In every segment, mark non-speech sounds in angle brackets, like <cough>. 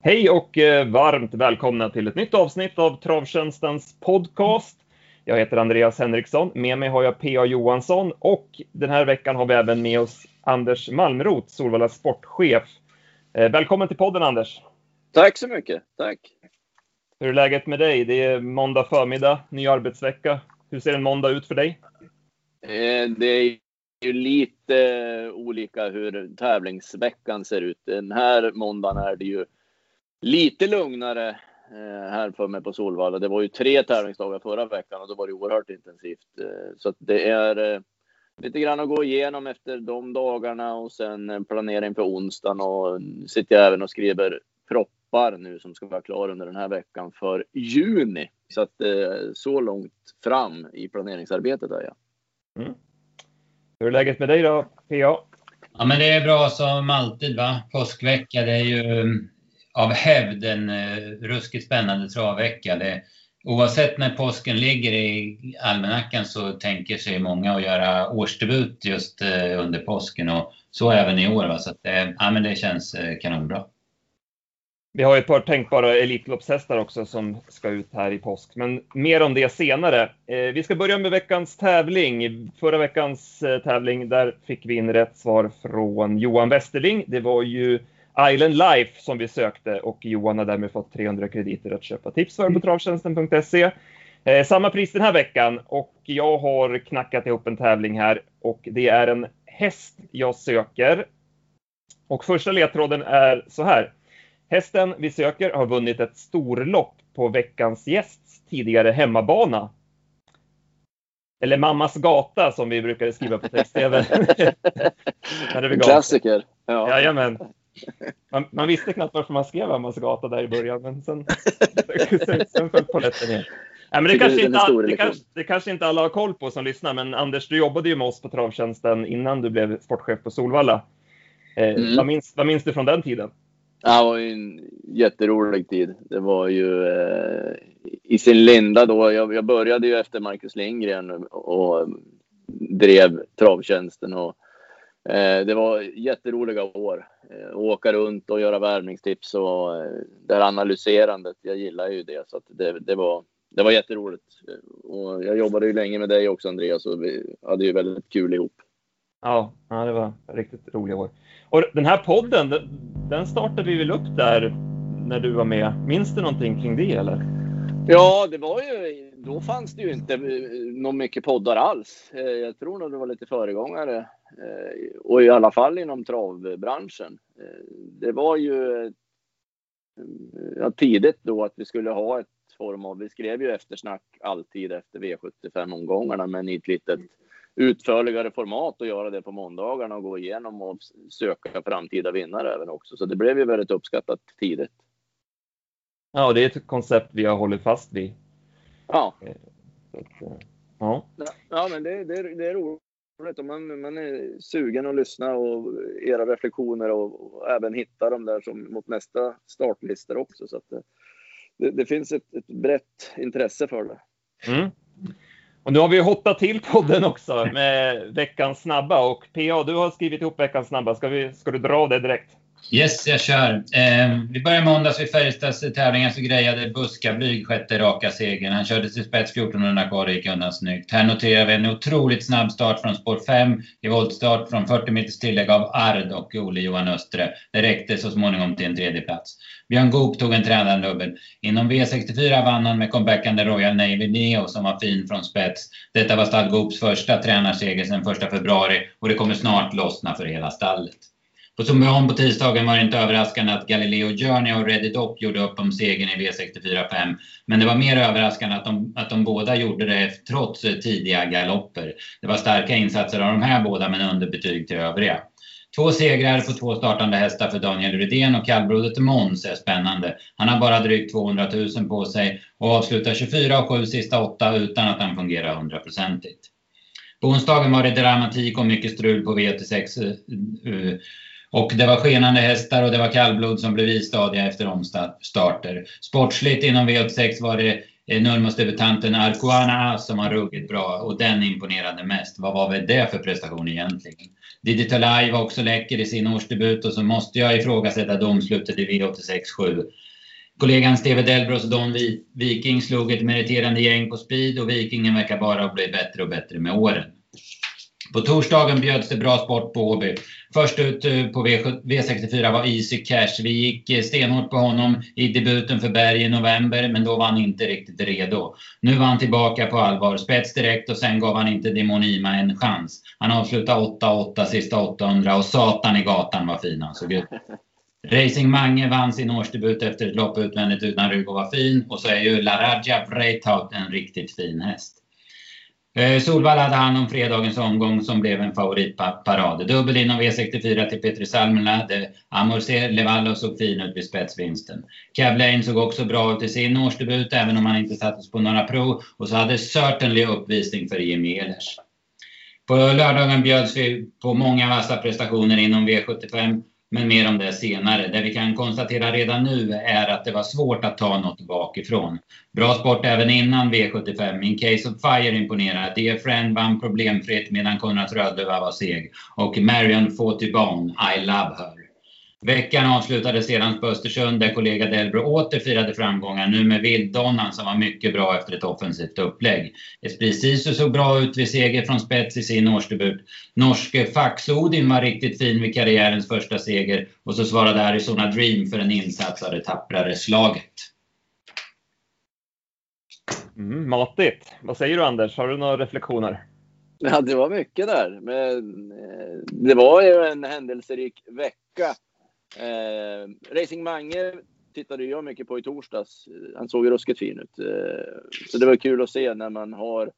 Hej och eh, varmt välkomna till ett nytt avsnitt av Travtjänstens podcast. Jag heter Andreas Henriksson. Med mig har jag P.A. Johansson och den här veckan har vi även med oss Anders Malmroth, Solvallas sportchef. Eh, välkommen till podden Anders. Tack så mycket. Tack. Hur är läget med dig? Det är måndag förmiddag, ny arbetsvecka. Hur ser en måndag ut för dig? Eh, det är ju lite olika hur tävlingsveckan ser ut. Den här måndagen är det ju lite lugnare eh, här för mig på Solvalla. Det var ju tre tävlingsdagar förra veckan och då var det oerhört intensivt. Eh, så det är eh, lite grann att gå igenom efter de dagarna och sen planera inför onsdagen och sitter jag även och skriver proppar nu som ska vara klar under den här veckan för juni. Så att så långt fram i planeringsarbetet är jag. Mm. Hur är läget med dig då, PA? Ja, men det är bra som alltid. va? Påskvecka, det är ju av hävd en eh, ruskigt spännande travvecka. Det, oavsett när påsken ligger i almanackan så tänker sig många att göra årsdebut just eh, under påsken och så även i år. Va? Så att, eh, ja, men det känns eh, kanonbra. Vi har ett par tänkbara Elitloppshästar också som ska ut här i påsk, men mer om det senare. Eh, vi ska börja med veckans tävling. Förra veckans eh, tävling, där fick vi in rätt svar från Johan Westerling. Det var ju Island Life som vi sökte och Johan har därmed fått 300 krediter att köpa tips för på travtjänsten.se. Eh, samma pris den här veckan och jag har knackat ihop en tävling här och det är en häst jag söker. Och första ledtråden är så här. Hästen vi söker har vunnit ett storlopp på veckans gästs tidigare hemmabana. Eller Mammas gata som vi brukade skriva på text-tv. <laughs> <laughs> Klassiker. Ja. Jajamän. Man, man, visste knappt varför man skrev Ammas gata där i början, men sen, sen, <laughs> sen föll polletten ner. Ja, men det, kanske inte, all, det, kanske, det kanske inte alla har koll på som lyssnar, men Anders, du jobbade ju med oss på Travtjänsten innan du blev sportchef på Solvalla. Eh, mm. vad, minns, vad minns du från den tiden? Ja, det var en jätterolig tid. Det var ju eh, i sin linda då. Jag, jag, började ju efter Marcus Lindgren och, och drev Travtjänsten. Och, det var jätteroliga år. Eh, åka runt och göra värvningstips och eh, det här analyserandet. Jag gillar ju det, så det, det, var, det var jätteroligt. Och jag jobbade ju länge med dig också Andreas och vi hade ju väldigt kul ihop. Ja, ja det var riktigt roliga år. Och den här podden, den startade vi väl upp där när du var med. Minns du någonting kring det eller? Ja, det var ju, då fanns det ju inte eh, någon mycket poddar alls. Jag tror nog det var lite föregångare Eh, och i alla fall inom travbranschen. Eh, det var ju eh, ja, tidigt då att vi skulle ha ett form av, vi skrev ju eftersnack alltid efter V75-omgångarna, men i ett litet utförligare format och göra det på måndagarna och gå igenom och söka framtida vinnare även också. Så det blev ju väldigt uppskattat tidigt. Ja, det är ett koncept vi har hållit fast vid. Ja. ja. ja, men det, det, det är roligt roligt om man, man är sugen att lyssna och era reflektioner och, och även hitta dem där som mot nästa startlistor också. Så att det, det, det finns ett, ett brett intresse för det. Mm. Och nu har vi hottat till podden också med veckans snabba och PA, du har skrivit ihop veckans snabba. Ska, vi, ska du dra det direkt? Yes, jag kör. Eh, vi börjar måndags vid Färjestads tävlingar så grejade Buskablyg sjätte raka segern. Han körde till spets 1400 kvar och gick undan snyggt. Här noterar vi en otroligt snabb start från spår 5 i voltstart från 40 meters tillägg av Ard och Ole Johan Östre. Det räckte så småningom till en tredje plats. Björn Goop tog en tränardubbel. Inom V64 vann han med comebackande Royal Navy Neo som var fin från spets. Detta var stall Goops första tränarseger sedan 1 februari och det kommer snart lossna för hela stallet. På Sundbyholm på tisdagen var det inte överraskande att Galileo Journey och Ready gjorde upp om segern i V64.5. Men det var mer överraskande att de, att de båda gjorde det trots tidiga galopper. Det var starka insatser av de här båda men underbetyg till övriga. Två segrar på två startande hästar för Daniel Rydén och kallblodet Måns är spännande. Han har bara drygt 200 000 på sig och avslutar 24 och 7 sista åtta utan att han fungerar hundraprocentigt. På onsdagen var det dramatik och mycket strul på V86 och det var skenande hästar och det var kallblod som blev istadiga efter omstarter. Sportsligt inom V86 var det eh, Nurmos-debutanten Arcuana som var ruggigt bra och den imponerade mest. Vad var väl det för prestation egentligen? Digital Eye var också läcker i sin årsdebut och så måste jag ifrågasätta domslutet i V86-7. Kollegan Steve Delbros och Don Viking slog ett meriterande gäng på speed och Vikingen verkar bara bli bättre och bättre med åren. På torsdagen bjöds det bra sport på Åby. Först ut eh, på V64 var Easy Cash. Vi gick eh, stenhårt på honom i debuten för Berg i november, men då var han inte riktigt redo. Nu var han tillbaka på allvar. Spets direkt och sen gav han inte Demonima en chans. Han avslutade 8-8 sista 800 och satan i gatan vad fin han såg ut. <laughs> Racing Mange vann sin årsdebut efter ett lopp utvändigt utan rygg och var fin. Och så är ju Laradja Breithout en riktigt fin häst. Eh, Solvalla hade hand om fredagens omgång som blev en favoritparad. Dubbel inom e V64 till Petri Salmela. Amorcer Levallo såg fin ut vid spetsvinsten. Cab såg också bra ut i sin årsdebut även om han inte sattes på några prov. Och så hade Certainly uppvisning för Jimmy Ehlers. På lördagen bjöds vi på många vassa prestationer inom V75. Men mer om det senare. Det vi kan konstatera redan nu är att det var svårt att ta något bakifrån. Bra sport även innan V75. In Case of Fire imponerade. Dear Friend vann problemfritt medan Konrad Rödlöv var seg. Och Marion Fautibon, I Love Her. Veckan avslutades sedan på Östersund där kollega Delbro åter firade framgångar, nu med Vilddonnan som var mycket bra efter ett offensivt upplägg. Esprit Sisu såg bra ut vid seger från spets i sin årsdebut. Norske Faxodin var riktigt fin vid karriärens första seger och så svarade Arizona Dream för en insats av det tapprare slaget. Mm, matigt. Vad säger du Anders? Har du några reflektioner? Ja, det var mycket där. Men eh, det var ju en händelserik vecka Eh, Racing Mange tittade jag mycket på i torsdags. Han såg ju ruskigt fin ut. Eh, så det var kul att se när man har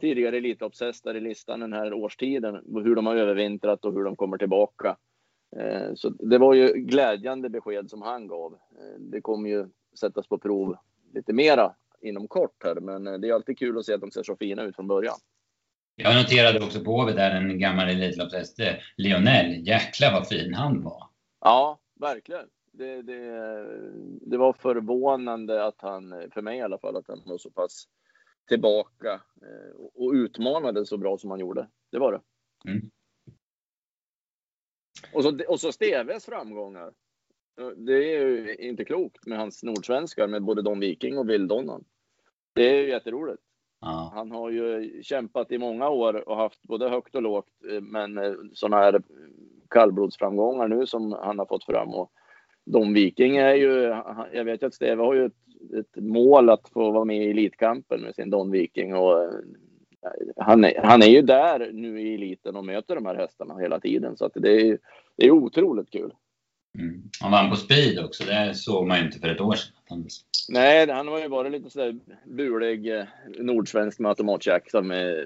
tidigare Elitloppshästar i listan den här årstiden, hur de har övervintrat och hur de kommer tillbaka. Eh, så det var ju glädjande besked som han gav. Eh, det kommer ju sättas på prov lite mera inom kort här, men eh, det är alltid kul att se att de ser så fina ut från början. Jag noterade också på Åby där en gammal Elitloppshäst, Lionel. Jäklar vad fin han var. Ja, verkligen. Det, det, det var förvånande att han, för mig i alla fall, att han var så pass tillbaka eh, och utmanade så bra som han gjorde. Det var det. Mm. Och, så, och så Steves framgångar. Det är ju inte klokt med hans nordsvenskar med både Don Viking och Villdonnan. Det är ju jätteroligt. Ja. Han har ju kämpat i många år och haft både högt och lågt, eh, men eh, sådana här kallblodsframgångar nu som han har fått fram. Och Dom Viking är ju, jag vet ju att Steve har ju ett, ett, mål att få vara med i Elitkampen med sin Don Viking och eh, han är, han är ju där nu i eliten och möter de här hästarna hela tiden så att det är, det är otroligt kul. Mm. Han vann på speed också, det såg man ju inte för ett år sedan. Nej, han har ju varit lite sådär bulig eh, nordsvensk med automatjack som eh,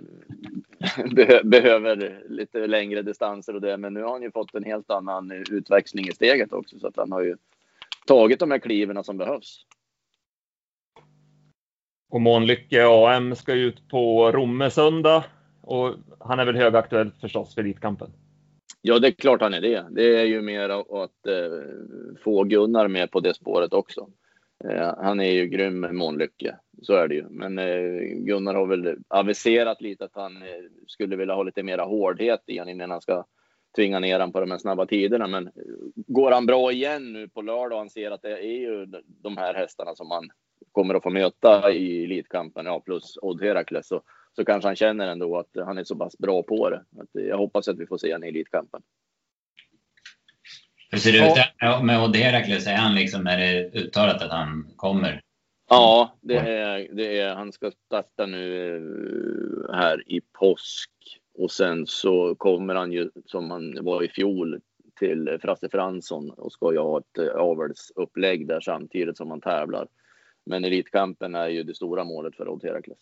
<laughs> behöver lite längre distanser och det. Men nu har han ju fått en helt annan utväxling i steget också så att han har ju tagit de här kliven som behövs. Och Månlycke AM ska ut på Romme söndag och han är väl högaktuell förstås för Elitkampen. Ja, det är klart han är det. Det är ju mer att eh, få Gunnar med på det spåret också. Eh, han är ju grym med Månlycke, så är det ju. Men eh, Gunnar har väl aviserat lite att han eh, skulle vilja ha lite mera hårdhet i honom innan han ska tvinga ner honom på de här snabba tiderna. Men eh, går han bra igen nu på lördag och han ser att det är ju de här hästarna som han kommer att få möta i Elitkampen, ja plus Odd Herakles, så, så kanske han känner ändå att han är så pass bra på det. Att jag hoppas att vi får se honom i Elitkampen. Hur ser det ut med Odd Herakles? Är han liksom, är det uttalat att han kommer? Ja, det är, det är, han ska starta nu eh, här i påsk och sen så kommer han ju som han var i fjol till Frasse Fransson och ska ju ha ett eh, avelsupplägg där samtidigt som han tävlar. Men Elitkampen är ju det stora målet för Odd Herakles.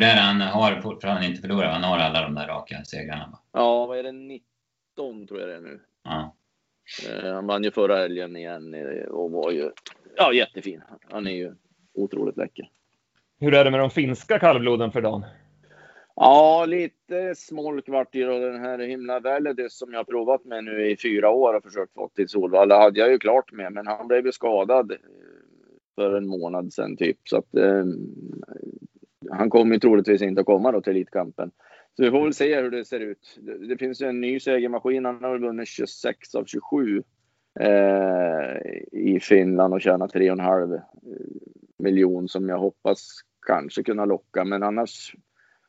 Där han har fortfarande inte förlorat, han har alla de där raka segrarna? Ja, vad är det, 19 tror jag det är nu. Ja. Eh, han vann ju förra helgen igen eh, och var ju ja, jättefin. Han är ju otroligt läcker. Hur är det med de finska kallbloden för dagen? Ja, lite smolk vart det och den här himla Väledys som jag provat med nu i fyra år och försökt få till Solvalla hade jag ju klart med, men han blev ju skadad för en månad sedan typ. Så att eh, han kommer troligtvis inte att komma då till Elitkampen. Så vi får väl se hur det ser ut. Det, det finns ju en ny segermaskin. Han har vunnit 26 av 27 eh, i Finland och tjänat 3,5 eh, miljon som jag hoppas kanske kunna locka. Men annars,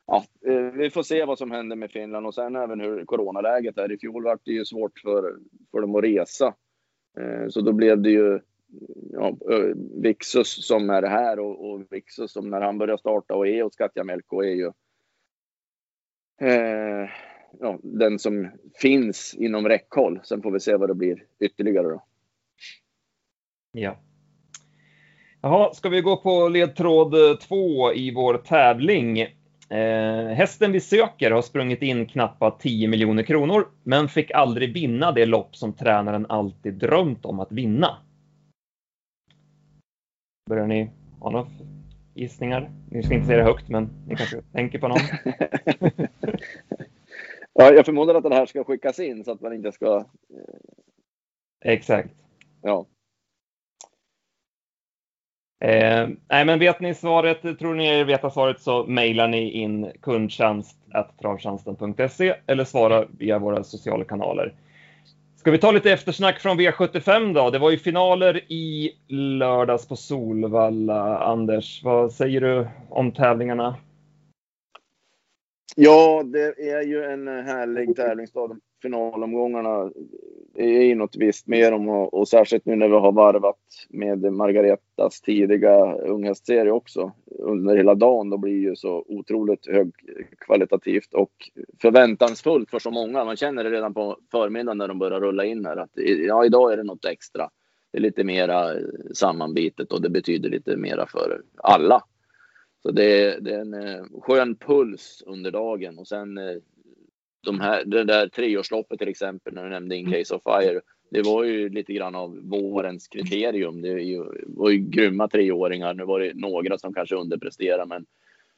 ja, eh, vi får se vad som händer med Finland och sen även hur coronaläget är. I fjol var det ju svårt för, för dem att resa. Eh, så då blev det ju ja, eh, Vixus som är här och, och Vixus som när han börjar starta och är hos Skatjamelko är ju eh, ja, den som finns inom räckhåll. Sen får vi se vad det blir ytterligare då. Ja. Jaha, ska vi gå på ledtråd eh, två i vår tävling? Eh, hästen vi söker har sprungit in knappa 10 miljoner kronor, men fick aldrig vinna det lopp som tränaren alltid drömt om att vinna. Börjar ni ha några gissningar? Ni ska inte säga det högt, men ni kanske <laughs> tänker på någon? ja, jag förmodar att det här ska skickas in så att man inte ska... Exakt. Ja. Eh, nej, men vet ni svaret, tror ni er veta svaret så mejlar ni in kundtjänst.travtjänsten.se eller svara via våra sociala kanaler. Ska vi ta lite eftersnack från V75 då? Det var ju finaler i lördags på Solvalla. Anders, vad säger du om tävlingarna? Ja, det är ju en härlig tävlingsdag. Finalomgångarna är ju något visst med dem och, och särskilt nu när vi har varvat med Margaretas tidiga unghästserie också under hela dagen. Då blir ju så otroligt högkvalitativt och förväntansfullt för så många. Man känner det redan på förmiddagen när de börjar rulla in här att ja, idag är det något extra. Det är lite mera sammanbitet och det betyder lite mera för alla. Så det är, det är en eh, skön puls under dagen och sen eh, de här, det där treårsloppet till exempel, när du nämnde In Case of Fire. Det var ju lite grann av vårens kriterium. Det var ju grymma treåringar. Nu var det några som kanske underpresterade, men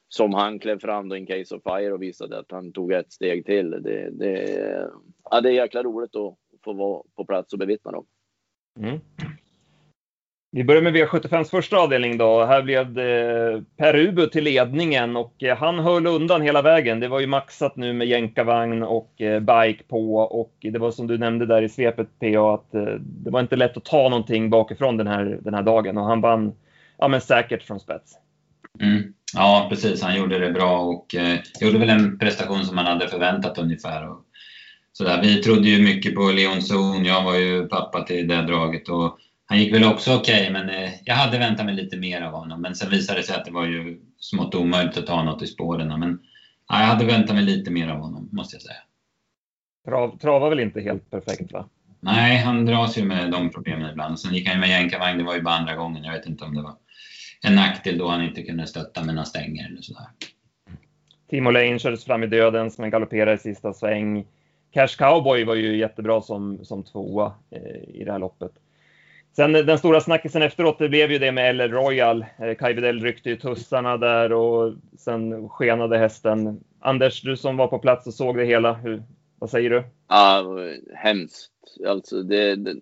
som han klev fram då In Case of Fire och visade att han tog ett steg till. Det, det, ja, det är jäkla roligt att få vara på plats och bevittna dem. Mm. Vi börjar med V75s första avdelning då. Här blev det eh, Per Ubu till ledningen och eh, han höll undan hela vägen. Det var ju maxat nu med jänkarvagn och eh, bike på och det var som du nämnde där i svepet PA att det var inte lätt att ta någonting bakifrån den här, den här dagen och han vann ja, men säkert från spets. Mm. Ja, precis. Han gjorde det bra och eh, gjorde väl en prestation som man hade förväntat ungefär. Och, sådär. Vi trodde ju mycket på Leon Zon. Jag var ju pappa till det draget och han gick väl också okej, okay, men eh, jag hade väntat mig lite mer av honom. Men sen visade det sig att det var ju smått omöjligt att ta något i spåren. Men ja, jag hade väntat mig lite mer av honom, måste jag säga. Trav, travar väl inte helt perfekt, va? Nej, han dras ju med de problemen ibland. Sen gick han ju med jänkarvagn, det var ju bara andra gången. Jag vet inte om det var en nackdel då han inte kunde stötta med några stänger eller sådär. Timo Lane kördes fram i döden som en galopperare i sista sväng. Cash Cowboy var ju jättebra som, som tvåa eh, i det här loppet. Sen eh, den stora snackisen efteråt, det blev ju det med LL Royal. Eh, Kaj Widell ryckte ju tussarna där och sen skenade hästen. Anders, du som var på plats och såg det hela, hur, vad säger du? Ja, hemskt. Alltså det, det,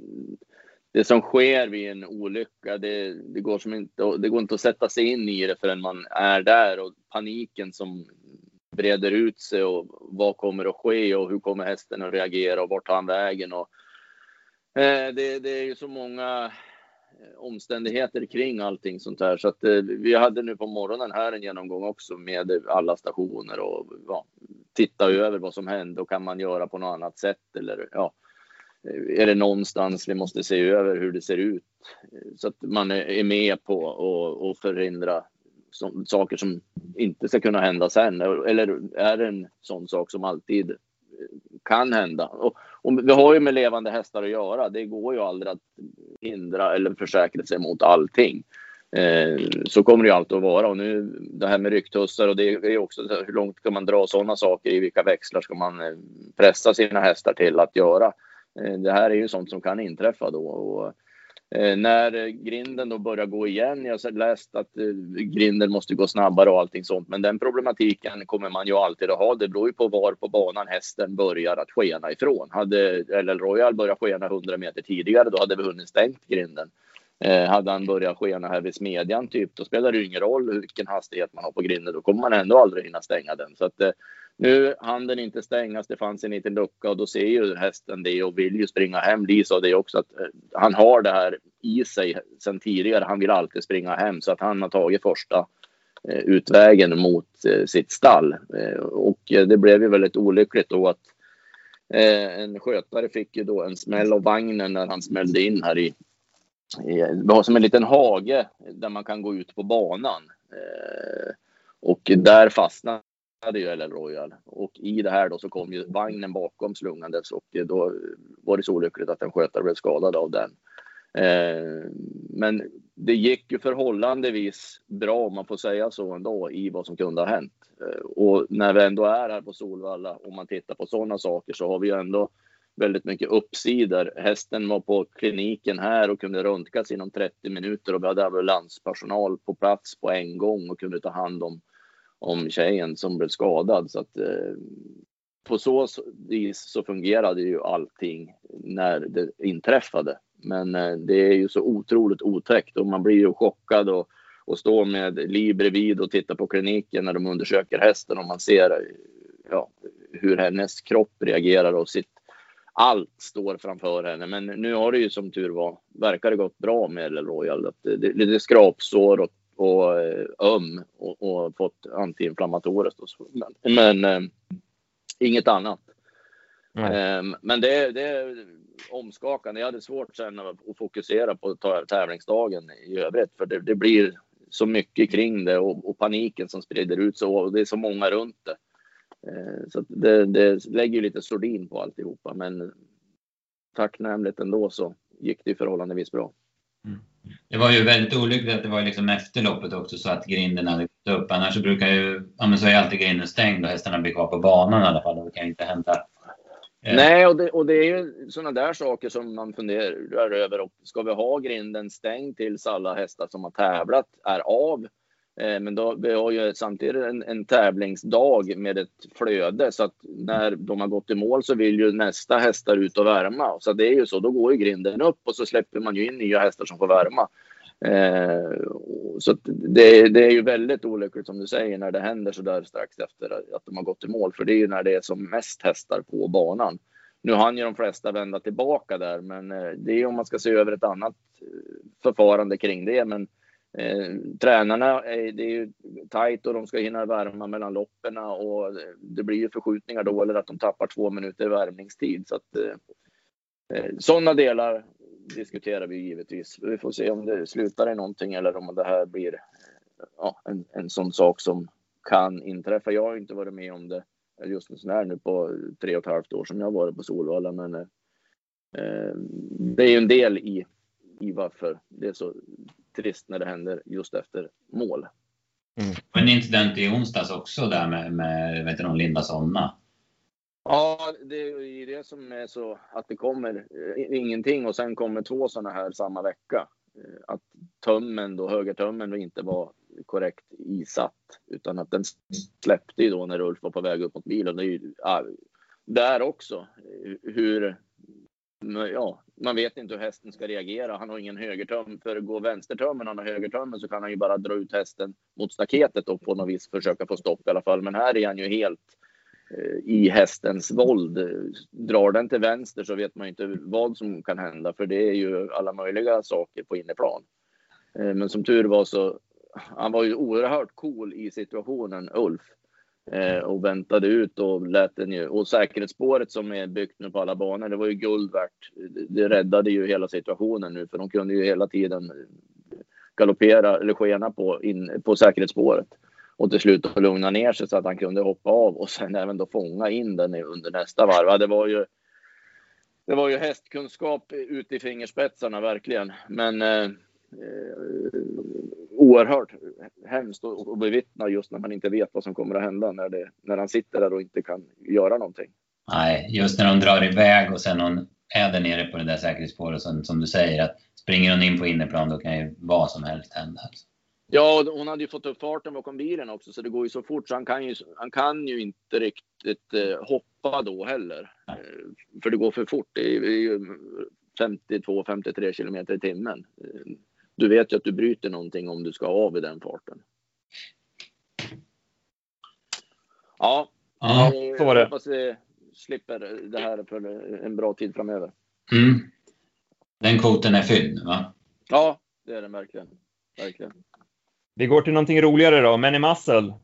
det som sker vid en olycka, det, det, går som inte, det går inte att sätta sig in i det förrän man är där och paniken som breder ut sig och vad kommer att ske och hur kommer hästen att reagera och vart tar han vägen och Eh, det, det, är ju så många eh, omständigheter kring allting sånt här. Så att eh, vi hade nu på morgonen här en genomgång också med alla stationer och ja, titta över vad som hände och kan man göra på något annat sätt eller ja, eh, är det någonstans vi måste se över hur det ser ut så att man är med på och, och förhindra som, saker som inte ska kunna hända sen. Eller är det en sån sak som alltid kan hända. Och, och, vi har ju med levande hästar att göra. Det går ju aldrig att hindra eller försäkra sig mot allting. Eh, så kommer det ju alltid att vara. Och nu det här med rycktussar och det är också hur långt kan man dra sådana saker? I vilka växlar ska man eh, pressa sina hästar till att göra? Eh, det här är ju sånt som kan inträffa då. Och, Eh, Eh, när eh, grinden då börjar gå igen, jag har läst att eh, grinden måste gå snabbare och allting sånt, men den problematiken kommer man ju alltid att ha. Det beror ju på var på banan hästen börjar att skena ifrån. Hade LL Royal börjat skena 100 meter tidigare, då hade vi hunnit stängt grinden. Eh, hade han börjat skena här vid Smedjan typ, då spelar det ju ingen roll vilken hastighet man har på grinden. Då kommer man ändå aldrig hinna stänga den. Så att eh, nu hann den inte stängas. Det fanns en liten lucka och då ser ju hästen det och vill ju springa hem. Lee sa det också att eh, han har det här i sig sedan tidigare. Han vill alltid springa hem så att han har tagit första eh, utvägen mot eh, sitt stall. Och det blev ju väldigt olyckligt då att en skötare fick ju då en smäll av vagnen när han smällde in här i vi har som en liten hage där man kan gå ut på banan. Och där fastnade ju LL Royal. Och i det här då så kom ju vagnen bakom slungandes och då var det så olyckligt att en skötare blev skadad av den. Eh, men det gick ju förhållandevis bra, om man får säga så ändå, i vad som kunde ha hänt. Eh, och när vi ändå är här på Solvalla, om man tittar på sådana saker, så har vi ju ändå väldigt mycket uppsidor. Hästen var på kliniken här och kunde röntgas inom 30 minuter och vi hade ambulanspersonal på plats på en gång och kunde ta hand om, om tjejen som blev skadad. Så att, eh, på så vis så fungerade ju allting när det inträffade. Men eh, det är ju så otroligt otäckt och man blir ju chockad och, och står med Liv bredvid och tittar på kliniken när de undersöker hästen och man ser ja, hur hennes kropp reagerar och sitt allt står framför henne. Men nu har det ju som tur var, verkar det gått bra med El Royal. Lite skrapsår och, och eh, öm och, och fått antiinflammatoriskt. Och. Men, men eh, inget annat. Eh, men det, det är omskakande. Jag hade svårt sen att fokusera på tävlingsdagen i övrigt. För det, det blir så mycket kring det och, och, paniken som sprider ut sig och det är så många runt det. Eh, så det, det lägger lite sordin på alltihopa, men tacknämligt ändå så gick det förhållandevis bra. Mm. Det var ju väldigt olyckligt att det var liksom efter loppet också så att grinden hade gått upp. Annars så brukar ju, ja men så är alltid grinden stängd och hästarna blir kvar på banan i alla fall. Det kan inte hända. Eh. Nej, och det, och det är ju sådana där saker som man funderar över. Ska vi ha grinden stängd tills alla hästar som har tävlat är av? Eh, men då, vi har ju samtidigt en, en tävlingsdag med ett flöde så att när de har gått i mål så vill ju nästa hästar ut och värma. Så det är ju så, då går ju grinden upp och så släpper man ju in nya hästar som får värma. Eh, så det, det, är ju väldigt olyckligt som du säger när det händer så där strax efter att de har gått i mål. För det är ju när det är som mest hästar på banan. Nu hann ju de flesta vända tillbaka där, men eh, det är om man ska se över ett annat eh, förfarande kring det. Men Eh, tränarna, det är ju tajt och de ska hinna värma mellan loppen och det blir ju förskjutningar då eller att de tappar två minuter värmningstid. Så att, eh, eh, sådana delar diskuterar vi givetvis. Vi får se om det slutar i någonting eller om det här blir eh, ja, en, en sån sak som kan inträffa. Jag har inte varit med om det just en sån här nu på tre och ett halvt år som jag varit på Solvalla, men eh, eh, det är ju en del i, i varför det är så trist när det händer just efter mål. Mm. En incident i onsdags också där med, med vet du, Linda Sonna. Ja, det är ju det som är så att det kommer eh, ingenting och sen kommer två sådana här samma vecka. Eh, att tömmen då, högertömmen då inte var korrekt isatt utan att den släppte ju då när Ulf var på väg upp mot bilen. Det är ju, där också hur ja, man vet inte hur hästen ska reagera. Han har ingen högertöm. För går vänstertömmen han har högertömmen så kan han ju bara dra ut hästen mot staketet och på något vis försöka få stopp i alla fall. Men här är han ju helt eh, i hästens våld. Drar den till vänster så vet man inte vad som kan hända för det är ju alla möjliga saker på inneplan. Eh, men som tur var så han var ju oerhört cool i situationen, Ulf. Eh, och väntade ut och lät den ju. Och säkerhetsspåret som är byggt nu på alla banor, det var ju guld värt. Det räddade ju hela situationen nu, för de kunde ju hela tiden galoppera eller skena på, in, på säkerhetsspåret. Och till slut lugna ner sig så att han kunde hoppa av och sen även då fånga in den under nästa varv. Det var ju det var ju hästkunskap ute i fingerspetsarna verkligen. Men eh, Eh, oerhört hemskt att bevittna just när man inte vet vad som kommer att hända när, det, när han sitter där och inte kan göra någonting. Nej, just när de drar iväg och sen hon är där nere på det där säkerhetsspåret som, som du säger att springer hon in på innerplan då kan ju vad som helst hända. Ja, hon hade ju fått upp farten bakom bilen också så det går ju så fort så han kan ju, han kan ju inte riktigt eh, hoppa då heller. Eh, för det går för fort. Det är ju 52-53 kilometer i timmen. Du vet ju att du bryter någonting om du ska av i den farten. Ja, Ja. eh, så var det. hoppas vi slipper det här för en bra tid framöver. Mm. Den kvoten är fylld va? Ja, det är den verkligen. Verkligen. Vi går till någonting roligare då. Manny Muscle.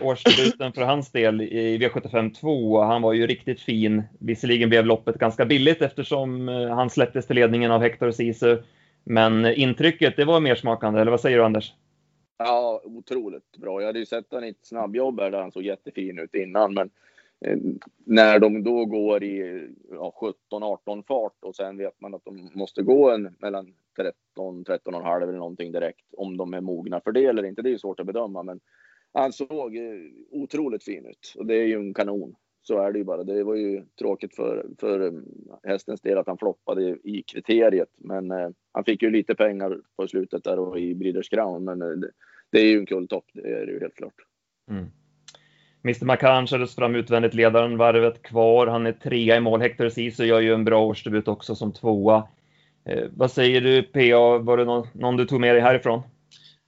Årsdebuten för hans del i V75 2. Han var ju riktigt fin. Visserligen blev loppet ganska billigt eftersom eh, han släpptes till ledningen av Hector Sisu. Men intrycket, det var mer smakande, eller vad säger du Anders? Ja, otroligt bra. Jag hade ju sett honom i ett snabbjobb här där han såg jättefin ut innan, men eh, när de då går i ja, 17-18 fart och sen vet man att de måste gå en mellan 13, 13 och halv eller någonting direkt. Om de är mogna för det eller inte, det är ju svårt att bedöma, men han såg eh, otroligt fin ut och det är ju en kanon. Så är det ju bara. Det var ju tråkigt för, för eh, hästens del att han floppade i, kriteriet, men eh, han fick ju lite pengar på slutet där och i Breeders Crown, men eh, det, det är ju en kulltopp, det är det ju helt klart. Mm. Mr McCann kördes fram utvändigt, ledaren varvet kvar. Han är trea i mål. Hector Sisu gör ju en bra årsdebut också som tvåa. Eh, vad säger du PA? Var det någon, någon du tog med dig härifrån?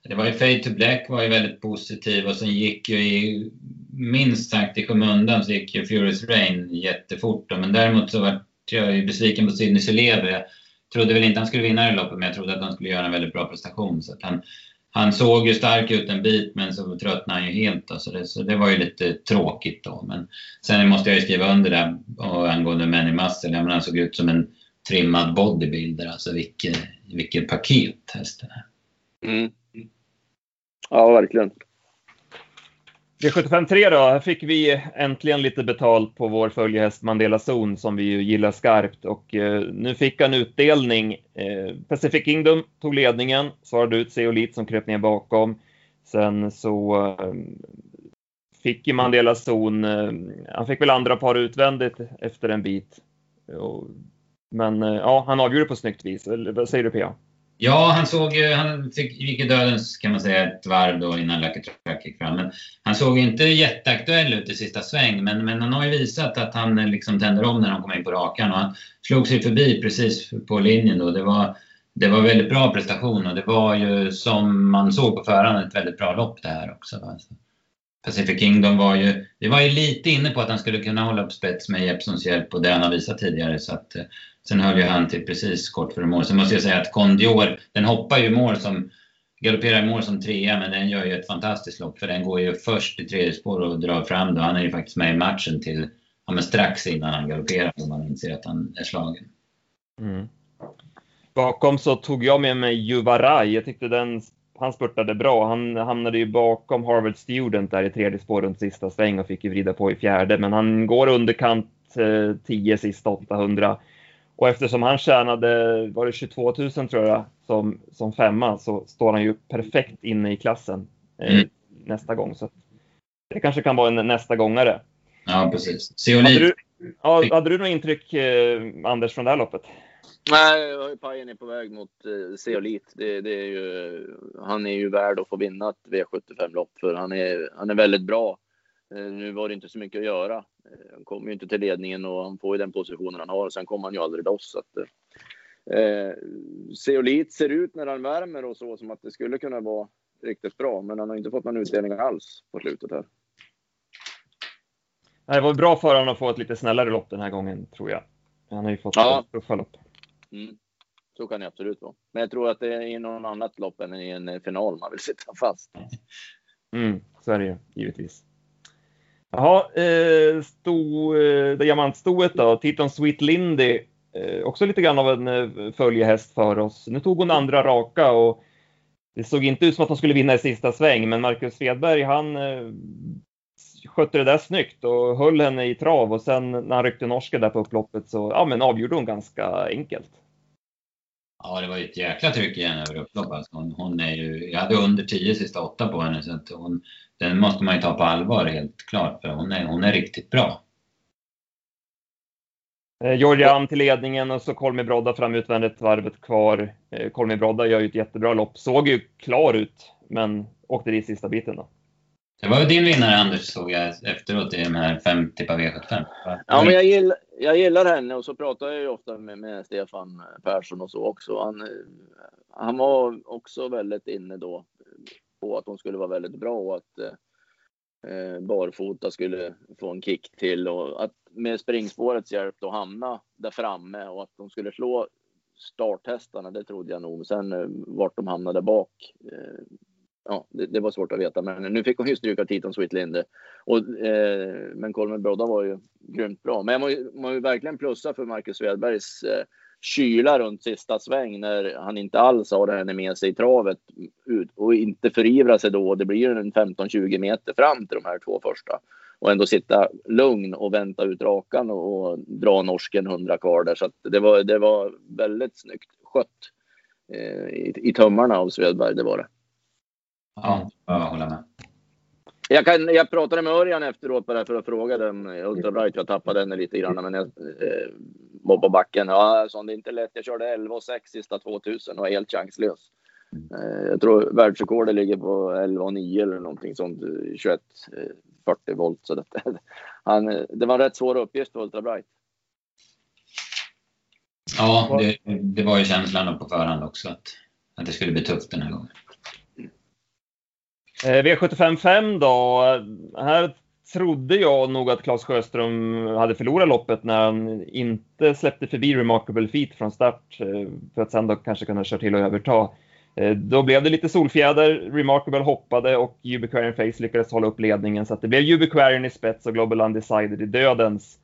Det var ju Fade to Black var ju väldigt positiv och sen gick ju i minst sagt i skymundan så gick ju Furious Rain jättefort då. Men däremot så var jag ju besviken på Sidney Solever. Jag trodde väl inte han skulle vinna det loppet men jag trodde att han skulle göra en väldigt bra prestation. Så att han, han såg ju stark ut en bit men så tröttnade han ju helt. Då, så, det, så det var ju lite tråkigt då. Men sen måste jag ju skriva under det och angående Manny Muscle. Jag menar, han såg ut som en trimmad bodybuilder. Alltså vilket, vilket paket hästen är. Mm. Ja, verkligen. V753 då, här fick vi äntligen lite betalt på vår följehäst Mandela Zon som vi ju gillar skarpt och eh, nu fick han utdelning. Eh, Pacific Kingdom tog ledningen, svarade ut Seolit som kröp ner bakom. Sen så eh, fick ju Mandela Zon, eh, han fick väl andra par utvändigt efter en bit. Och, men eh, ja, han avgjorde på snyggt vis. Eller Vad säger du Pia? Ja, han såg ju, han fick, gick i dödens kan man säga ett varv då innan Lucky Track gick fram. Men han såg inte jätteaktuell ut i sista sväng. Men, men han har ju visat att han liksom tänder om när han kommer in på rakan. Och han slog sig förbi precis på linjen då. Det var, det var väldigt bra prestation och det var ju som man såg på förhand ett väldigt bra lopp det här också. Alltså. Pacific Kingdom var ju, vi var ju lite inne på att han skulle kunna hålla upp spets med Jeppsons hjälp och det han har visat tidigare. Så att, eh, sen höll ju han till precis kort före mål. Sen måste jag säga att Kondior, den hoppar ju i mål som, galopperar i mål som trea men den gör ju ett fantastiskt lopp för den går ju först i tredje spår och drar fram då. Han är ju faktiskt med i matchen till, ja men strax innan han galopperar och man inser att han är slagen. Mm. Bakom så tog jag med mig Juvaraj. Jag tyckte den, han spurtade bra. Han hamnade ju bakom Harvard Student där i tredje spår runt sista sväng och fick ju vrida på i fjärde. Men han går underkant eh, 10 sista 800. Och eftersom han tjänade, var det 22 000 tror jag, som, som femma så står han ju perfekt inne i klassen eh, Mm. nästa gång. Så det kanske kan vara en nästa gångare. Ja precis. Hade Seolit, du, ja, hade du något intryck, eh, Anders, från det här loppet? Nej, jag har ju Pajen är på väg mot eh, Zeolit. Det, det är ju, han är ju värd att få vinna ett V75-lopp för han är, han är väldigt bra. Eh, nu var det inte så mycket att göra. Eh, han kommer ju inte till ledningen och han får ju den positionen han har. Sen kommer han ju aldrig loss. Så att, eh, Zeolit ser ut när han värmer och så som att det skulle kunna vara riktigt bra, men han har inte fått någon utdelning alls på slutet här. Nej, Det var bra för honom att få ett lite snällare lopp den här gången, tror jag. Han har ju fått Ja. tuffa lopp. Mm. Så kan det absolut vara. Men jag tror att det är i någon annat lopp än i en final man vill sitta fast. Mm, så är det ju, givetvis. Jaha, eh, sto, eh, diamantstoet då, Titon Sweet Lindy. Eh, också lite grann av en eh, följehäst för oss. Nu tog hon andra raka och det såg inte ut som att hon skulle vinna i sista sväng, men Marcus Svedberg, han eh, skötte det där snyggt och höll henne i trav och sen när han ryckte norska där på upploppet så ja, men avgjorde hon ganska enkelt. ja det var ju ett jäkla tryck igen över upploppet. Alltså, hon, hon är ju, jag hade under 10 sista åtta på henne så att hon, den måste man ju ta på allvar helt klart för hon är, hon är riktigt bra. Eh, Georgia Am till ledningen och så Kolmi Brodda fram utvändigt varvet kvar. Eh, Kolmi Brodda gör ju ett jättebra lopp. Såg ju klar ut, men åkte dit sista biten då. Det var ju din vinnare Anders såg jag efteråt i de här 50 på V75. Ja, men jag gillar, jag gillar henne och så pratar jag ju ofta med, med Stefan Persson och så också. Han, han var också väldigt inne då på att hon skulle vara väldigt bra och att eh, eh, barfota skulle få en kick till och att med springspårets hjälp då hamna där framme och att de skulle slå starthästarna, det trodde jag nog. Men Sen eh, vart de hamnade bak, eh, ja, det, det, var svårt att veta. Men nu fick hon ju stryka Titon Sweet Linde. Och, eh, men Kolmen Brodda var ju grymt bra. Men jag må ju verkligen plussa för Marcus Svedbergs eh, kyla runt sista sväng när han inte alls har henne med sig i travet ut och inte förivra sig då. Det blir en 15-20 meter fram till de här två första och ändå sitta lugn och vänta ut rakan och, och dra norsken 100 kvar där. Så det var, det var väldigt snyggt skött eh, i, i tömmarna av Svedberg. Det var det. Ja, jag håller med. Jag, kan, jag pratade med Örjan efteråt bara för att fråga den UltraBright. Jag tappade henne lite grann, men jag eh, var på backen. Ja, så det är inte lätt. Jag körde 11 och 6 sista 2000 och var helt chanslös. Eh, jag tror världsrekordet ligger på 11 och 9 eller någonting sånt. 21 eh, 40 eh, volt. Så det, <laughs> han, eh, det var en rätt svår uppgift för UltraBright. Ja, det, det var ju känslan på förhand också att, att det skulle bli tufft den här gången. Eh, V75 5 då. Här trodde jag nog att Claes Sjöström hade förlorat loppet när han inte släppte förbi Remarkable Feet från start eh, för att sen då kanske kunna köra till och överta. Eh, då blev det lite solfjäder, Remarkable hoppade och Ubiquarian Face lyckades hålla upp ledningen så att det blev Ubiquarian i spets och Global Undecided i dödens.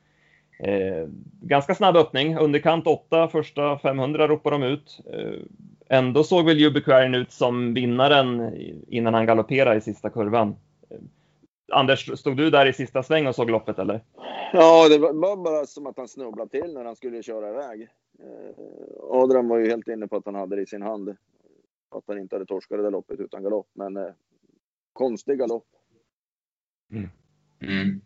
Eh, ganska snabb öppning, underkant 8, första 500 ropar de ut. Eh, ändå såg väl Ubiquarian ut som vinnaren innan han galopperade i sista kurvan. Anders, stod du där i sista sväng och såg loppet eller? Ja, det var bara som att han snubblade till när han skulle köra iväg. Eh, Adrian var ju helt inne på att han hade det i sin hand att han inte hade torskat det där loppet utan galopp. Men eh, konstig galopp. Mm. Mm.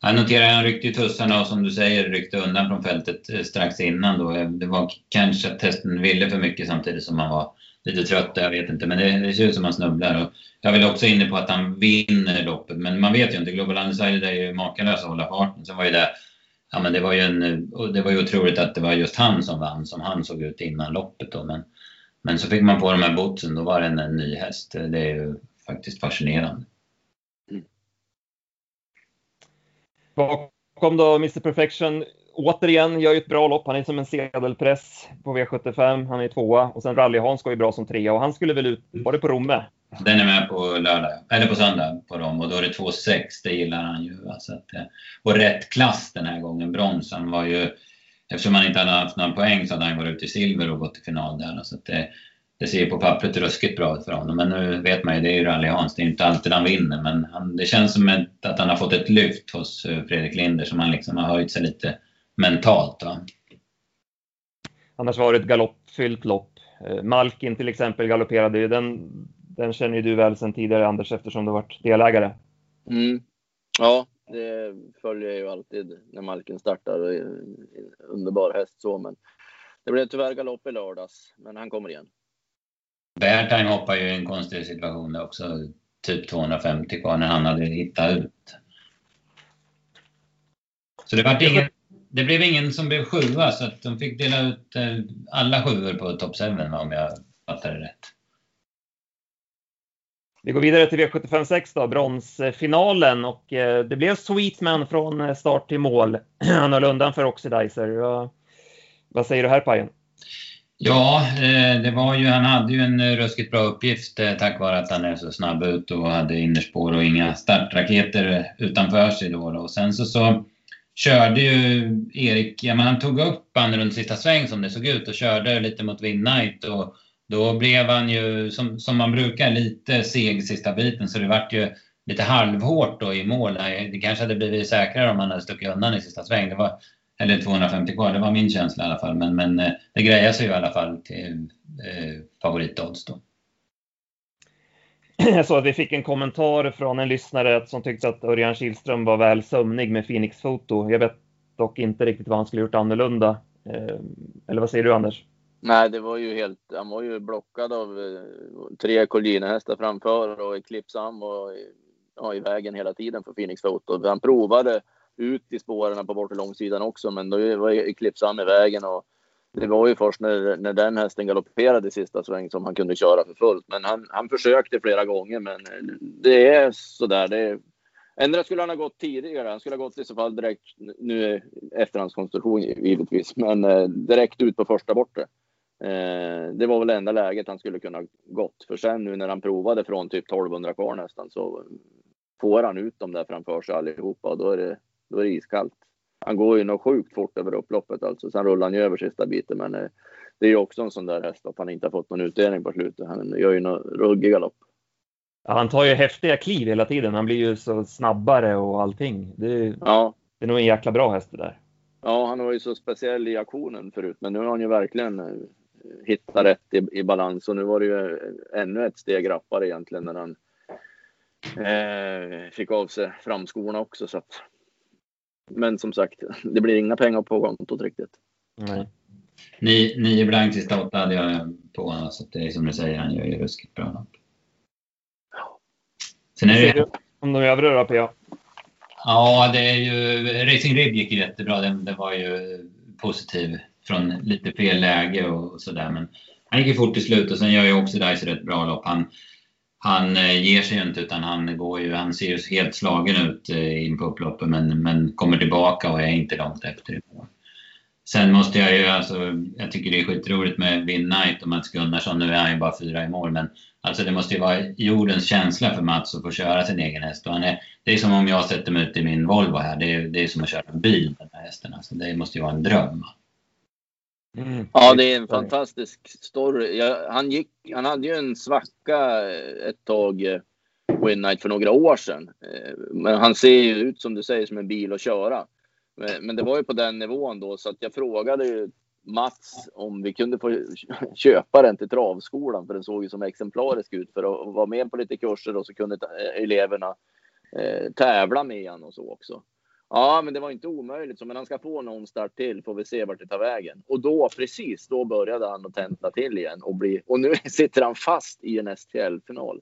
Jag noterar han ryckte ju tussarna och som du säger ryckte undan från fältet eh, strax innan då. Eh, det var kanske att testen ville för mycket samtidigt som han var lite trött, jag vet inte. Men det, det ser ut som han snubblar. Och jag vill också inne på att han vinner loppet. Men man vet ju inte. Global Undecided är ju makalös att hålla farten. Sen var ju det, ja men det var ju en, det var ju otroligt att det var just han som vann som han såg ut innan loppet då. Men men så fick man på de här bootsen, då var det en, en ny häst. Det är ju faktiskt fascinerande. Mm. Bakom då Mr Perfection återigen gör ju ett bra lopp. Han är som en sedelpress på V75. Han är tvåa och sen Rally-Hans går ju bra som trea och han skulle väl ut, var det på Romme? Den är med på lördag, eller på söndag på dem och då är det 2,6. Det gillar han ju. Så att, eh, och rätt klass den här gången. Brons. Var ju eftersom han inte hade haft några poäng så hade han varit ute i silver och gått till final där. Så att, eh, det ser på pappret ruskigt bra ut för honom. Men nu vet man ju, det är ju Rally Hans. Det är inte alltid han vinner. Men han, det känns som ett, att han har fått ett lyft hos eh, Fredrik Linder som han liksom har höjt sig lite mentalt. Va? Annars var det ett galoppfyllt lopp. Eh, Malkin till exempel galopperade ju. Den, den känner ju du väl sedan tidigare Anders eftersom du varit delägare. Mm. Ja, det följer jag ju alltid när Malkin startar. Underbar häst så, men det blev tyvärr galopp i lördags. Men han kommer igen. Beartime hoppar ju i en konstig situation där också. Typ 250 kvar när han hade hittat ut. Så det, var ingen, det blev ingen som blev sjua så att de fick dela ut eh, alla sjuor på top 7 om jag fattar det rätt. Vi går vidare till V75 6 då, bronsfinalen och eh, det blev Sweetman från eh, start till mål. <clears throat> Han höll undan för Oxidizer. Vad säger du här Pajen? Ja, eh, det var ju, han hade ju en ruskigt bra uppgift eh, tack vare att han är så snabb ut och hade innerspår och inga startraketer utanför sig då. Och sen så, så körde ju Erik, ja men han tog upp han runt sista sväng som det såg ut och körde lite mot Winnight och då blev han ju, som, som man brukar, lite seg sista biten så det vart ju lite halvhårt då i mål. Det kanske hade blivit säkrare om han hade stuckit undan i sista sväng. Det var, eller 250 kvar, det var min känsla i alla fall. Men, men eh, det grejer sig ju i alla fall till eh, favoritodds då. <clears throat> Jag såg att vi fick en kommentar från en lyssnare som tyckte att Örjan Kihlström var väl sömnig med Phoenix Foto. Jag vet dock inte riktigt vad han skulle gjort annorlunda. Eh, eller vad säger du Anders? Nej, det var ju helt, han var ju blockad av eh, tre Colgjini-hästar framför och Eclipse han var ja, i vägen hela tiden för Phoenix Photo. Han provade ut i spåren på bortre långsidan också, men då var Eclipse i vägen och det var ju först när, när den hästen galopperade i sista sväng som han kunde köra för fullt. Men han, han försökte flera gånger, men det är sådär. Det Ändra skulle han ha gått tidigare. Han skulle ha gått i så fall direkt, nu efterhandskonstruktion givetvis, men eh, direkt ut på första bortre. Eh, det var väl enda läget han skulle kunna gått. För sen nu när han provade från typ 1200 kvar nästan så får han ut dem där framför sig allihopa och då är det, då är det iskallt. Han går ju nog sjukt fort över upploppet alltså. Sen rullar han ju över sista biten men eh, det är ju också en sån där häst att han inte har fått någon utdelning på slutet. Han gör ju någon ruggig galopp. Ja, han tar ju häftiga kliv hela tiden. Han blir ju så snabbare och allting. Det, ja. det är nog en jäkla bra häst det där. Ja, han var ju så speciell i aktionen förut, men nu har han ju verkligen eh, hittat rätt i, i balans och nu var det ju ännu ett steg rappare egentligen när han eh, fick av sig framskorna också. Så att, men som sagt, det blir inga pengar på kontot riktigt. Nej. Nio, nio blank sista åtta hade jag på honom, så det är som du säger, han gör ju ruskigt bra. Sen är det... Om de övriga då, Pia? Ja, det är ju... Racing Rib gick ju jättebra. Den, den var ju positiv från lite fel läge och sådär. Men han gick ju fort till slut och sen gör ju också Dice rätt bra lopp. Han, han eh, ger sig ju inte utan han går ju, han ser ju helt slagen ut eh, in på upploppet men, men kommer tillbaka och är inte långt efter. Sen måste jag ju, alltså, jag tycker det är skitroligt med Vin Knight och Mats Gunnarsson. Nu är han ju bara fyra i mål men Alltså det måste ju vara jordens känsla för Mats att få köra sin egen häst. Och han är, det är som om jag sätter mig ut i min Volvo här. Det är, det är som att köra en bil, den här hästen. Alltså det måste ju vara en dröm. Mm. Ja, det är en fantastisk story. Jag, han, gick, han hade ju en svacka ett tag, eh, Win Night, för några år sedan. Eh, men han ser ju ut som du säger som en bil att köra. Men, men det var ju på den nivån då, så att jag frågade ju Mats om vi kunde få <laughs> köpa den till travskolan för den såg ju som exemplarisk ut för att vara med på lite kurser och så kunde eleverna eh, tävla med han och så också. Ja, men det var inte omöjligt, så men han ska få någon start till får vi se vart det tar vägen. Och då precis då började han att tenta till igen och bli och nu <laughs> sitter han fast i en STL-final.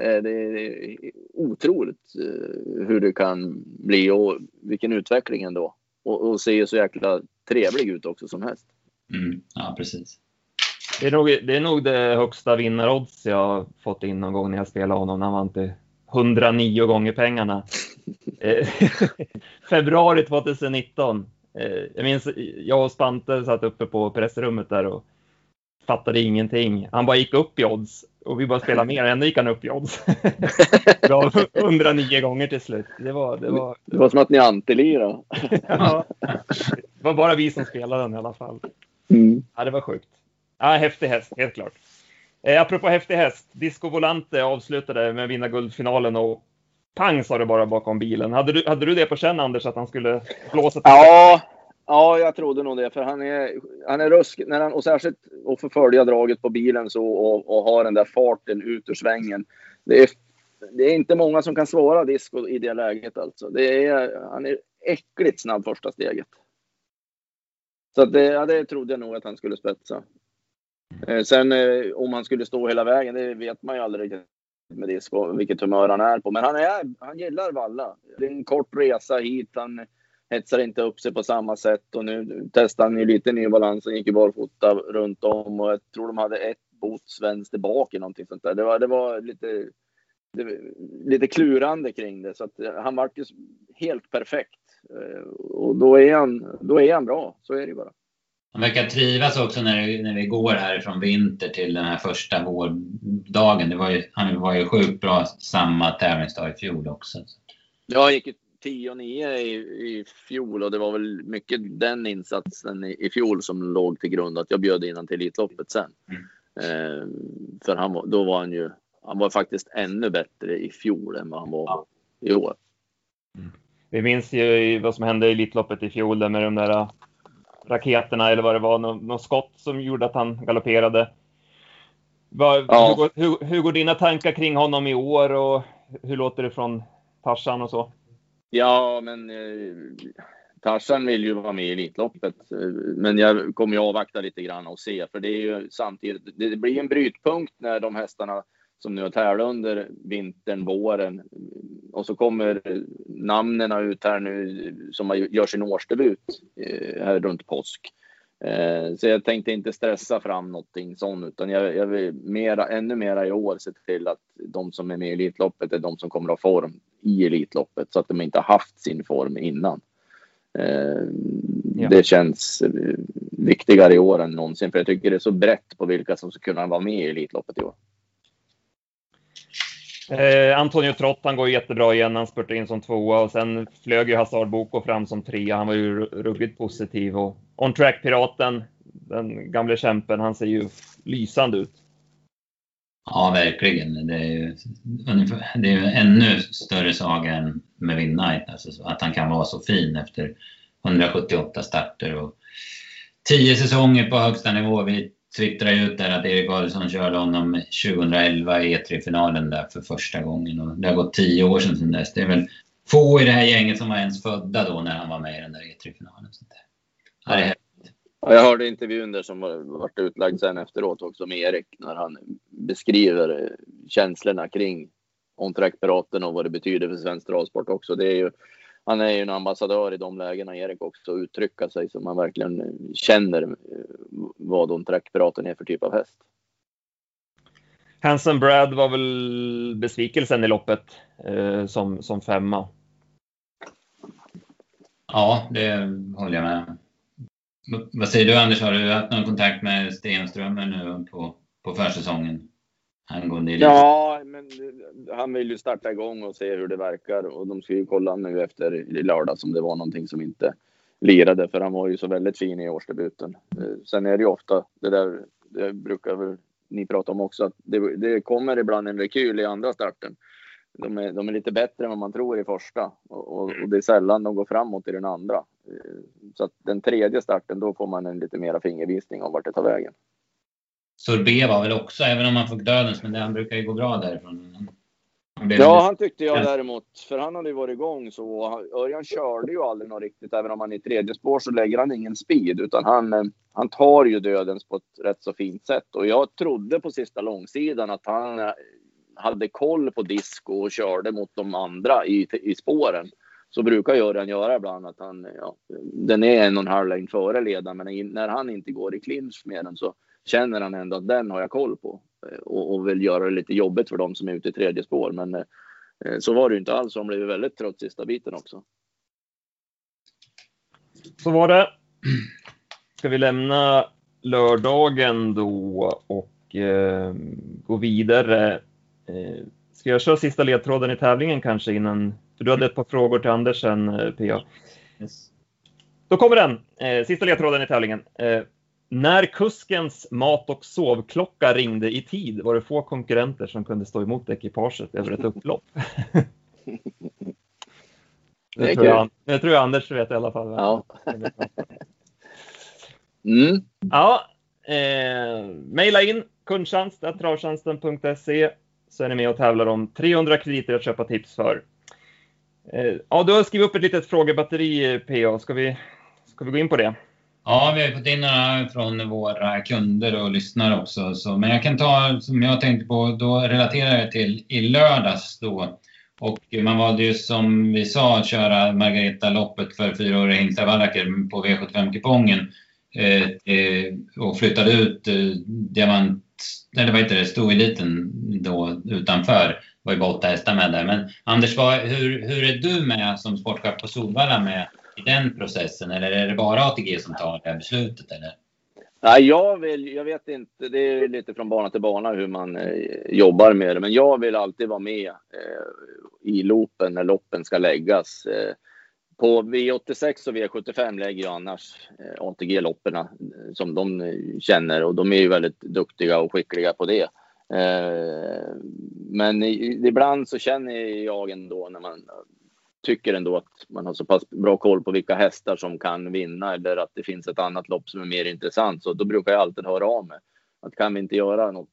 Eh, det är otroligt eh, hur det kan bli och vilken utveckling ändå. Och, och ser så jäkla trevlig ut också som häst. Mm, ja, precis. Det är, nog, det är nog det högsta vinnarodds jag har fått in någon gång när jag spelade honom. Han vann till 109 gånger pengarna. Eh, <laughs> februari 2019. Eh, jag minns, jag och Spante satt uppe på pressrummet där och fattade ingenting. Han bara gick upp i odds och vi bara spelade mer. Ändå gick han upp i odds. <laughs> 109 gånger till slut. Det var, det var, det var som att ni antilirade. <laughs> ja, det var bara vi som spelade den i alla fall. Mm. Ja, det var sjukt. Ja, häftig häst, helt klart. Eh, apropå häftig häst, Disco Volante avslutade med att vinna guldfinalen och pang sa det bara bakom bilen. Hade du, hade du det på känn Anders, att han skulle blåsa till? Ja, ja, jag trodde nog det. För han är, han är rusk, när han, och särskilt att få följa draget på bilen så och, och ha den där farten ut ur svängen. Det är, det är inte många som kan svara Disco i det läget alltså. Det är, han är äckligt snabb första steget. Så det, ja, det trodde jag nog att han skulle spetsa. Eh, sen eh, om han skulle stå hela vägen, det vet man ju aldrig med det, vilket humör han är på. Men han, är, han gillar valla. Det är en kort resa hit. Han hetsar inte upp sig på samma sätt och nu testar han ju lite ny balans. Han gick ju barfota runt om och jag tror de hade ett bots vänster bak i någonting sånt där. Det var, det var lite, det, lite klurande kring det så att eh, han vart ju helt perfekt. Eh, och då är, han, då är han bra, så är det ju bara. Han verkar trivas också när, när vi går härifrån vinter till den här första vårdagen. Det var ju, han var ju sjukt bra samma tävlingsdag i fjol också. Ja, han gick ju 10 och 9 i, i fjol och det var väl mycket den insatsen i, i fjol som låg till grund att jag bjöd in honom till Elitloppet sen. Mm. Eh, för han, då var han ju, han var faktiskt ännu bättre i fjol än vad han var ja. i år. Mm. Vi minns ju vad som hände i Elitloppet i fjol där med de där raketerna eller vad det var, något, något skott som gjorde att han galopperade. Vad, ja. hur, går, hur, hur, går dina tankar kring honom i år och hur låter det från Tarzan och så? Ja, men eh, Tarzan vill ju vara med i Elitloppet, men jag kommer ju avvakta lite grann och se, för det är ju samtidigt, det blir en brytpunkt när de hästarna som nu har tävlat under vintern, våren. Och så kommer namnen ut här nu som gör sin årsdebut eh, här runt påsk. Eh, så jag tänkte inte stressa fram någonting sånt, utan jag, jag vill mera, ännu mera i år se till att de som är med i Elitloppet är de som kommer att ha form i Elitloppet så att de inte har haft sin form innan. Eh, ja. Det känns viktigare i år än någonsin, för jag tycker det är så brett på vilka som ska kunna vara med i Elitloppet i år. Eh, Antonio Trottan går jättebra igen. Han spurtade in som tvåa och sen flög ju Hazard Boko fram som trea. Han var ju ruggigt positiv och On Track-piraten, den gamle kämpen, han ser ju lysande ut. Ja, verkligen. Det är ju, det är ju ännu större saga än med Winnight. Alltså, att han kan vara så fin efter 178 starter och 10 säsonger på högsta nivå. vid twittrade ut där att Erik Adelsson körde honom 2011 i E3-finalen där för första gången. Och det har gått tio år sedan dess. Det är väl få i det här gänget som var ens födda då när han var med i den där E3-finalen. Ja, det är Ja, jag hörde intervjun där som varit utlagd sen efteråt också med Erik när han beskriver känslorna kring on-track-piraten och vad det betyder för svensk travsport också. Det är ju, han är ju en ambassadör i de lägena, Erik också, uttrycka sig så man verkligen känner vad on-track-piraten är för typ av häst. Hansen Brad var väl besvikelsen i loppet eh, som, som femma. Ja, det håller jag med vad säger du Anders, har du haft någon kontakt med Stenströmer nu på, på försäsongen? Angående ja, men eh, han vill ju starta igång och se hur det verkar och de ska ju kolla nu efter i lördag om det var någonting som inte lirade för han var ju så väldigt fin i årsdebuten. Eh, sen är det ju ofta det där, det brukar väl ni prata om också, att det, det kommer ibland en rekyl i andra starten. De är, de är lite bättre än vad man tror i första och, och, och det är sällan de går framåt i den andra. Eh, så att den tredje starten, då får man en lite mera fingervisning om vart det tar vägen. Sorbet var väl också, även om han fick dödens, men det, han brukar ju gå bra därifrån. Ja, han tyckte jag däremot, för han hade ju varit igång så. Örjan körde ju aldrig något riktigt, även om han i tredje spår så lägger han ingen speed, utan han, eh, han tar ju dödens på ett rätt så fint sätt. Och jag trodde på sista långsidan att han eh, hade koll på disco och körde mot de andra i, i spåren så brukar Göran göra ibland att han, ja, den är en och en halv längd före ledaren, men när han inte går i clinch med den så känner han ändå att den har jag koll på eh, och, och vill göra det lite jobbigt för dem som är ute i tredje spår. Men eh, så var det ju inte alls. De blev väldigt trött sista biten också. Så var det. Ska vi lämna lördagen då och eh, gå vidare? Eh, ska jag köra sista ledtråden i tävlingen kanske innan för du hade ett par frågor till Anders sen, eh, Pia. Yes. Då kommer den, eh, sista ledtråden i tävlingen. Eh, när kuskens mat och sovklocka ringde i tid var det få konkurrenter som kunde stå emot ekipaget över ett upplopp. <laughs> det, tror jag, det tror jag Anders vet i alla fall. Ja. mm. Ja, eh, maila in kundtjänst.travtjänsten.se så är ni med och tävlar om 300 krediter att köpa tips för. Eh, ja, du har skrivit upp ett litet frågebatteri, PA. Ska vi, ska vi gå in på det? Ja, vi har fått in några från våra kunder och lyssnare också. Så, men jag kan ta, som jag tänkte på, då relaterar jag till i lördags då. Och man valde ju som vi sa att köra Margareta-loppet för fyraåriga hingstar Wallacker på V75-kupongen. Eh, eh, och flyttade ut eh, diamant, eller vad heter det, stoeliten då utanför Det var ju bara åtta hästar med där. Men Anders, vad, hur, hur är du med som sportchef på Solvalla med i den processen? Eller är det bara ATG som tar det här beslutet? Eller? Nej, jag, vill, jag vet inte. Det är lite från bana till bana hur man eh, jobbar med det. Men jag vill alltid vara med eh, i loopen när loppen ska läggas. Eh, på V86 och V75 lägger jag annars eh, ATG-loppen eh, som de eh, känner och de är ju väldigt duktiga och skickliga på det. Eh, men ibland så känner jag ändå när man tycker ändå att man har så pass bra koll på vilka hästar som kan vinna eller att det finns ett annat lopp som är mer intressant. Så då brukar jag alltid höra av mig. Att kan vi inte göra något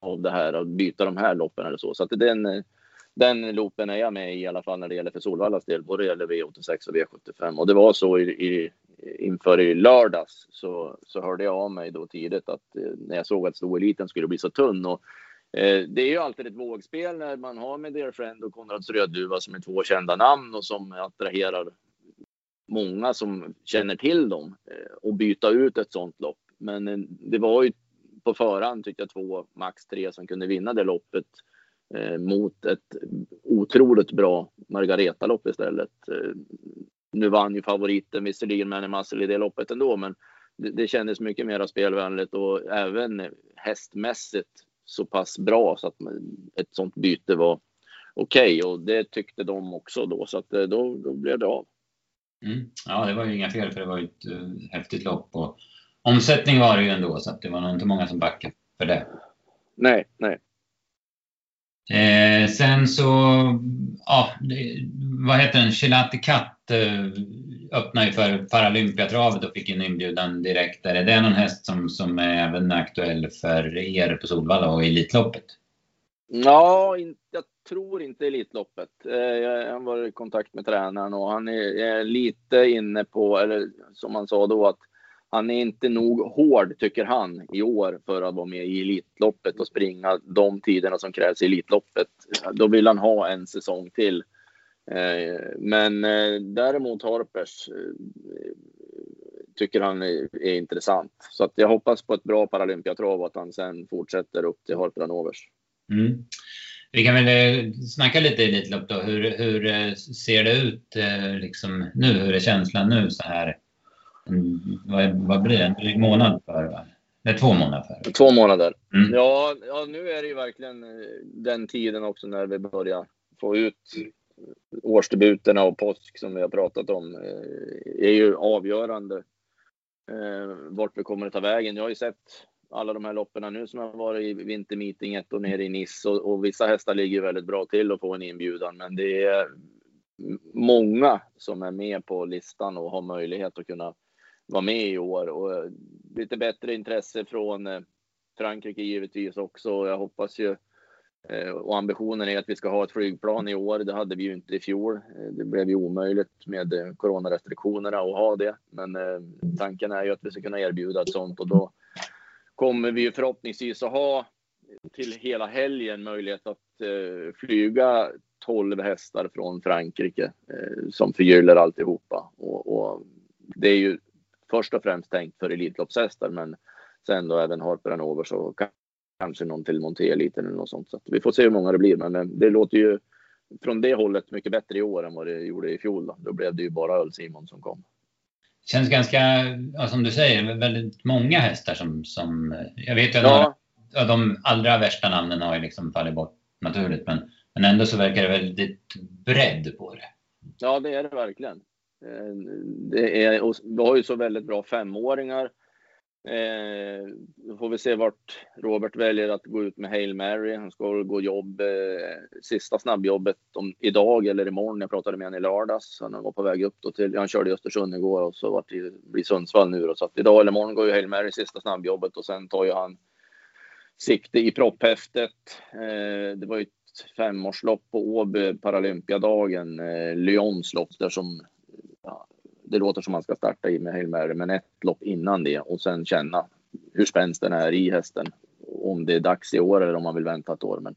av det här och byta de här loppen eller så. Så att den, den loopen är jag med i, i alla fall när det gäller för Solvallas del, både det gäller V86 och V75. Och det var så i, i inför i lördags så, så hörde jag av mig då tidigt att eh, när jag såg att stoeliten skulle bli så tunn och Eh, det är ju alltid ett vågspel när man har med Dear Friend och Konrads Rödduva som är två kända namn och som attraherar många som känner till dem eh, och byta ut ett sånt lopp. Men eh, det var ju på förhand tyckte jag två, max tre som kunde vinna det loppet mot ett otroligt bra Margareta-lopp istället. Nu vann ju favoriten visserligen Manny Muscle i det loppet ändå, men det, det kändes mycket mer spelvänligt och även hästmässigt så pass bra så att ett sånt byte var okej okay. och det tyckte de också då så att eh, då, då blev det av. Mm. Ja, det var ju inga fel för det var ju ett uh, häftigt lopp och omsättning var det ju ändå så att det var nog inte många som backade för det. Nej, nej. Eh, sen så, ja, det, vad heter den, Chilati Katt eh, öppnade ju för Paralympiatravet och fick en inbjudan direkt. Är det någon häst som, som är även aktuell för er på Solvalla och Elitloppet? Ja, jag tror inte Elitloppet. Eh, jag har varit i kontakt med tränaren och han är lite inne på, eller som han sa då, att han är inte nog hård, tycker han, i år för att vara med i Elitloppet och springa de tiderna som krävs i Elitloppet. Då vill han ha en säsong till. Eh, men eh, däremot Harpers eh, tycker han är, intressant. Så att jag hoppas på ett bra Paralympiatrav och att han sen fortsätter upp till Harper Mm. Vi kan väl snacka lite Elitlopp då. Hur, hur ser det ut liksom nu? Hur är känslan nu så här? Mm, vad, vad blir det? En dryg månad för? Va? Det är två månader för. Två månader. Mm. Ja, ja, nu är det ju verkligen den tiden också när vi börjar få ut årsdebuterna och påsk som vi har pratat om eh, är ju avgörande eh, vart vi kommer att ta vägen. Jag har ju sett alla de här loppen nu som har varit i vintermeetinget och nere i Nice och, och vissa hästar ligger väldigt bra till att få en inbjudan. Men det är många som är med på listan och har möjlighet att kunna vara med i år och eh, lite bättre intresse från eh, Frankrike givetvis också. Jag hoppas ju eh, och ambitionen är att vi ska ha ett flygplan i år. Det hade vi ju inte i fjol. Det blev ju omöjligt med coronarestriktionerna att ha det. Men tanken är ju att vi ska kunna erbjuda ett sånt och då kommer vi ju förhoppningsvis att ha till hela helgen möjlighet att flyga 12 hästar från Frankrike som förgyller alltihopa. Och, och det är ju först och främst tänkt för Elitloppshästar men sen då även Harper Hanover så kanske någon till Monté-eliten eller något sånt. Så vi får se hur många det blir, men det låter ju från det hållet mycket bättre i år än vad det gjorde i fjol. Då, då blev det ju bara Öl-Simon som kom. Känns ganska, ja, som du säger, väldigt många hästar som, som jag vet ju att ja. några, de allra värsta namnen har ju liksom fallit bort naturligt, men, men ändå så verkar det väldigt bredd på det. Ja, det är det verkligen. Eh, det är, och vi har ju så väldigt bra femåringar Eh, då får vi se vart Robert väljer att gå ut med Hail Mary. Han ska gå jobb, eh, sista snabbjobbet om, idag eller imorgon. Jag pratade med honom i lördags. Han var på väg upp då till, han körde i Östersund igår och så vart det blir Sundsvall nu då. Så att idag eller imorgon går ju Hail Mary sista snabbjobbet och sen tar ju han sikte i propphäftet. Eh, det var ju ett femårslopp på Åby Paralympiadagen, eh, Lyons lopp där som ja, det låter som man ska starta i med Hail Mary, men ett lopp innan det och sen känna hur spänsten är i hästen. Om det är dags i år eller om man vill vänta ett år. Men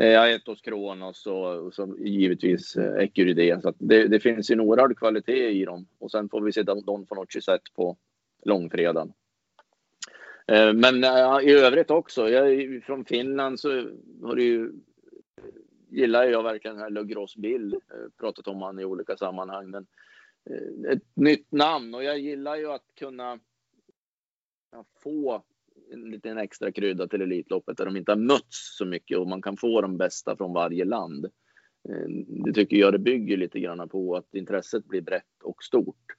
eh, ett hos Kronos och, och så givetvis eh, Ecuride. Så det, det, finns ju en oerhörd kvalitet i dem. Och sen får vi se Don Fanucci sett på långfredagen. Eh, men eh, i övrigt också. Jag, från Finland så har det ju gillar jag verkligen den här Le Gros Bill. Eh, pratat om han i olika sammanhang. Men Eh, ett nytt namn och jag gillar ju att kunna få en liten extra krydda till Elitloppet där de inte har mötts så mycket och man kan få de bästa från varje land. Eh, det tycker jag det bygger lite grann på att intresset blir brett och stort.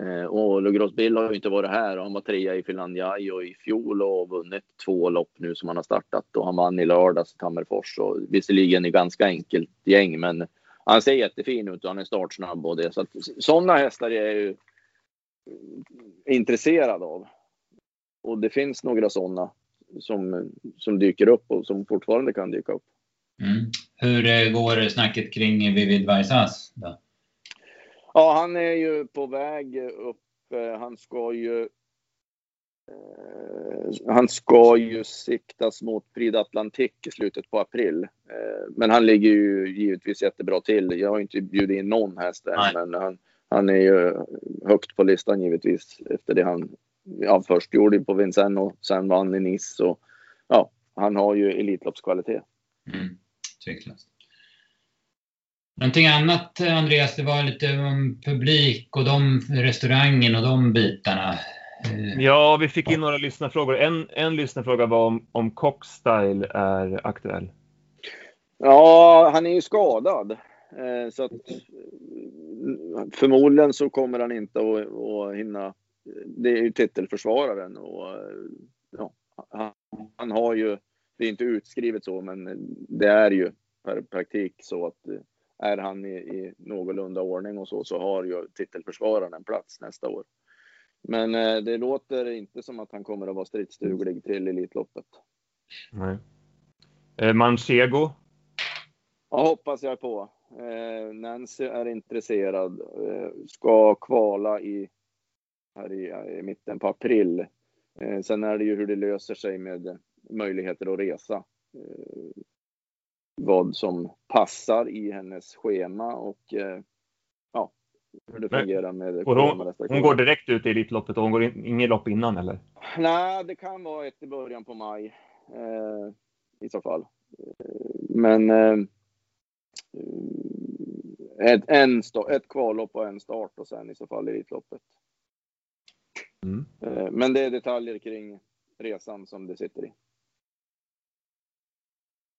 Eh, och Lugros Bill har ju inte varit här. Han var trea i Finlandia i fjol och har vunnit två lopp nu som han har startat. Och han vann i lördags i Tammerfors. Och visserligen i ganska enkelt gäng, men han ser jättefin ut och han är startsnabb och det. Så att, sådana hästar är jag ju intresserad av. Och det finns några sådana som, som dyker upp och som fortfarande kan dyka upp. Mm. Hur eh, går snacket kring Vivid Vaisas? Ja, han är ju på väg upp. Han ska ju Eh, han ska ju siktas mot Prix Atlantic i slutet på april. Eh, men han ligger ju givetvis jättebra till. Jag har inte bjudit in någon häst än, men han, han är ju högt på listan givetvis efter det han ja, först gjorde på Vincennes och sen vann i Nice. Och, ja, han har ju Elitloppskvalitet. Mm, tveklöst. Någonting annat Andreas, det var lite om publik och de restaurangen och de bitarna. Eh, ja, vi fick in några lyssnarfrågor. En, en lyssnarfråga var om, om Cockstyle är aktuell. Ja, han är ju skadad. Eh, så att förmodligen så kommer han inte att, att hinna. Det är ju titelförsvararen och ja, han, han har ju, det är inte utskrivet så, men det är ju per praktik så att är han i, i någorlunda ordning och så, så har ju titelförsvararen en plats nästa år. Men eh, det låter inte som att han kommer att vara stridsduglig till Elitloppet. Nej. Eh, Manchego? Ja, hoppas jag på. Eh, Nancy är intresserad. Ska kvala i, här i, i, mitten på april. Sen är det ju hur det löser sig med möjligheter att resa. Vad som passar i hennes schema och hur det fungerar med hon, hon går direkt ut i Elitloppet och hon går in, inget lopp innan eller? Nej, det kan vara ett i början på maj eh, i så fall. Eh, men eh, ett, en ett kvallopp och en start och sen i så fall Elitloppet. Mm. Eh, men det är detaljer kring resan som det sitter i.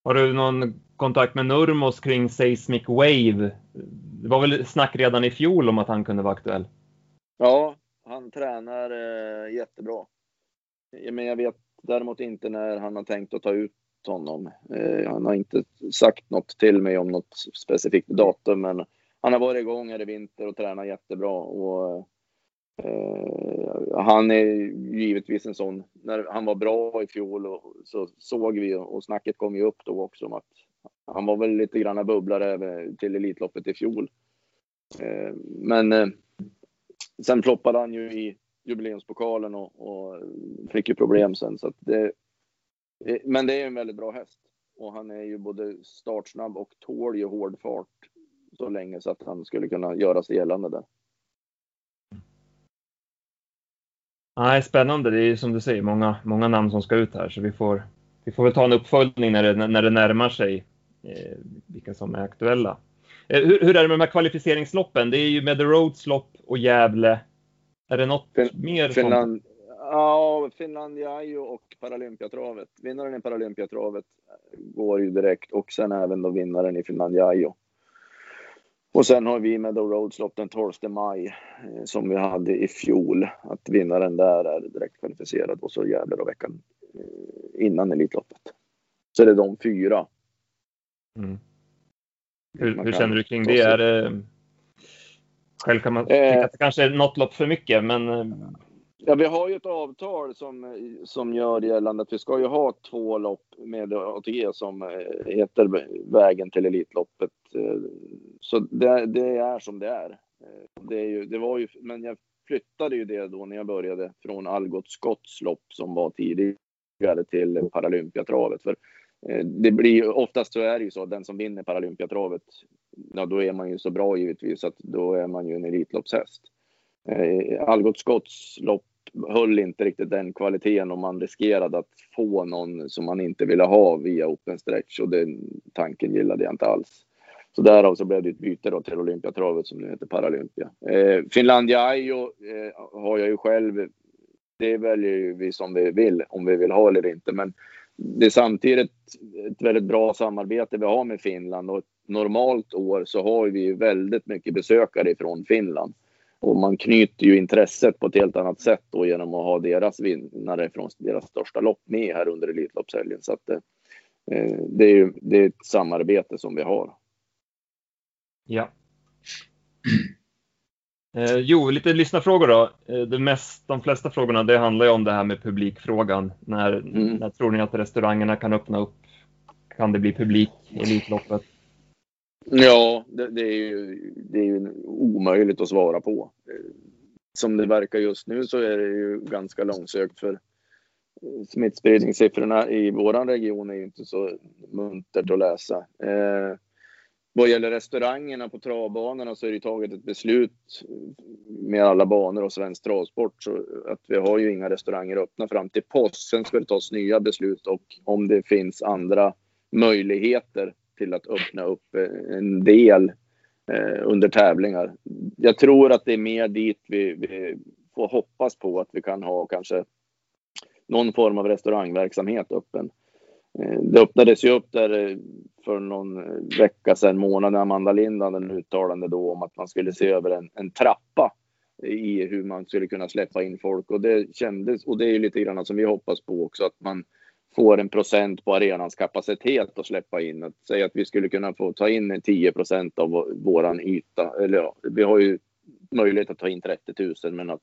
Har du någon kontakt med Nurmos kring Seismic Wave? Det var väl snack redan i fjol om att han kunde vara aktuell? Ja, han tränar eh, jättebra. Men jag vet däremot inte när han har tänkt att ta ut honom. Eh, han har inte sagt något till mig om något specifikt datum, men han har varit igång här i vinter och tränat jättebra. Och, eh, eh, han är givetvis en sån, när han var bra i fjol och, så såg vi och snacket kom ju upp då också om att han var väl lite grann bubblare till Elitloppet i fjol. Eh, men eh, sen floppade han ju i jubileumspokalen och, och fick ju problem sen. Så det, men det är en väldigt bra häst och han är ju både startsnabb och tål ju hård fart så länge så att han skulle kunna göra sig gällande där. Nej, spännande. Det är som du säger många, många namn som ska ut här så vi får, vi får väl ta en uppföljning när det, när det närmar sig eh, vilka som är aktuella. Eh, hur, hur, är det med de här kvalificeringsloppen? Det är ju med The Roads lopp och Gävle. Är det något fin mer? Finland, ja, Finlandiajo och Paralympiatravet. Vinnaren i Paralympiatravet går ju direkt och sen även då vinnaren i Finlandiajo. Och sen har vi med då Roads lopp den 12 maj eh, som vi hade i fjol. Att vinnaren där är direkt kvalificerad och så Gävle då veckan eh, innan Elitloppet. Så det är de fyra Mm. Hur, hur känner du kring det? Är det? Själv kan man tycka eh, att det kanske är något lopp för mycket, men... Ja, vi har ju ett avtal som, som gör gällande att vi ska ju ha två lopp med ATG som eh, heter Vägen till Elitloppet. Eh, så det, det är som det är. Eh, det, är ju, det var ju, men jag flyttade ju det då när jag började från Algot Scotts lopp som var tidigare till Paralympiatravet. För det blir oftast så är det ju så, den som vinner Paralympiatravet, ja då är man ju så bra givetvis att då är man ju en Elitloppshäst. Eh, Algot Scotts lopp höll inte riktigt den kvaliteten och man riskerade att få någon som man inte ville ha via Open Stretch och den tanken gillade jag inte alls. Så därav så blev det ett byte då till Olympiatravet som nu heter Paralympia. Eh, Finlandia Ajo eh, har jag ju själv. Det väljer vi som vi vill, om vi vill ha eller inte. Men det är samtidigt ett väldigt bra samarbete vi har med Finland och ett normalt år så har vi ju väldigt mycket besökare ifrån Finland. Och man knyter ju intresset på ett helt annat sätt då genom att ha deras vinnare från deras största lopp med här under Elitloppshelgen. Så att, eh, det, är ju, det är ett samarbete som vi har. Ja. Eh, jo, lite lyssnarfrågor då. Eh, det mest, de flesta frågorna det handlar ju om det här med publikfrågan. När, mm. när tror ni att restaurangerna kan öppna upp? Kan det bli publik i Elitloppet? Ja, det, det, är ju, det är ju omöjligt att svara på. Eh, som det verkar just nu så är det ju ganska långsökt för smittspridningssiffrorna i vår region är ju inte så muntert att läsa. Eh, vad gäller restaurangerna på travbanorna så är det taget ett beslut med alla banor och Svensk Travsport så att vi har ju inga restauranger öppna fram till påsk. Sen ska det tas nya beslut och om det finns andra möjligheter till att öppna upp eh, en del eh, under tävlingar. Jag tror att det är mer dit vi, vi får hoppas på att vi kan ha kanske någon form av restaurangverksamhet öppen. Eh, det öppnades ju upp där eh, för någon vecka sedan, månad, när Amanda Lind hade en uttalande då om att man skulle se över en, en, trappa i hur man skulle kunna släppa in folk och det kändes, och det är ju lite grann som vi hoppas på också, att man får en procent på arenans kapacitet att släppa in. Att säga att vi skulle kunna få ta in 10 procent av våran yta, eller ja, vi har ju möjlighet att ta in 30 000, men att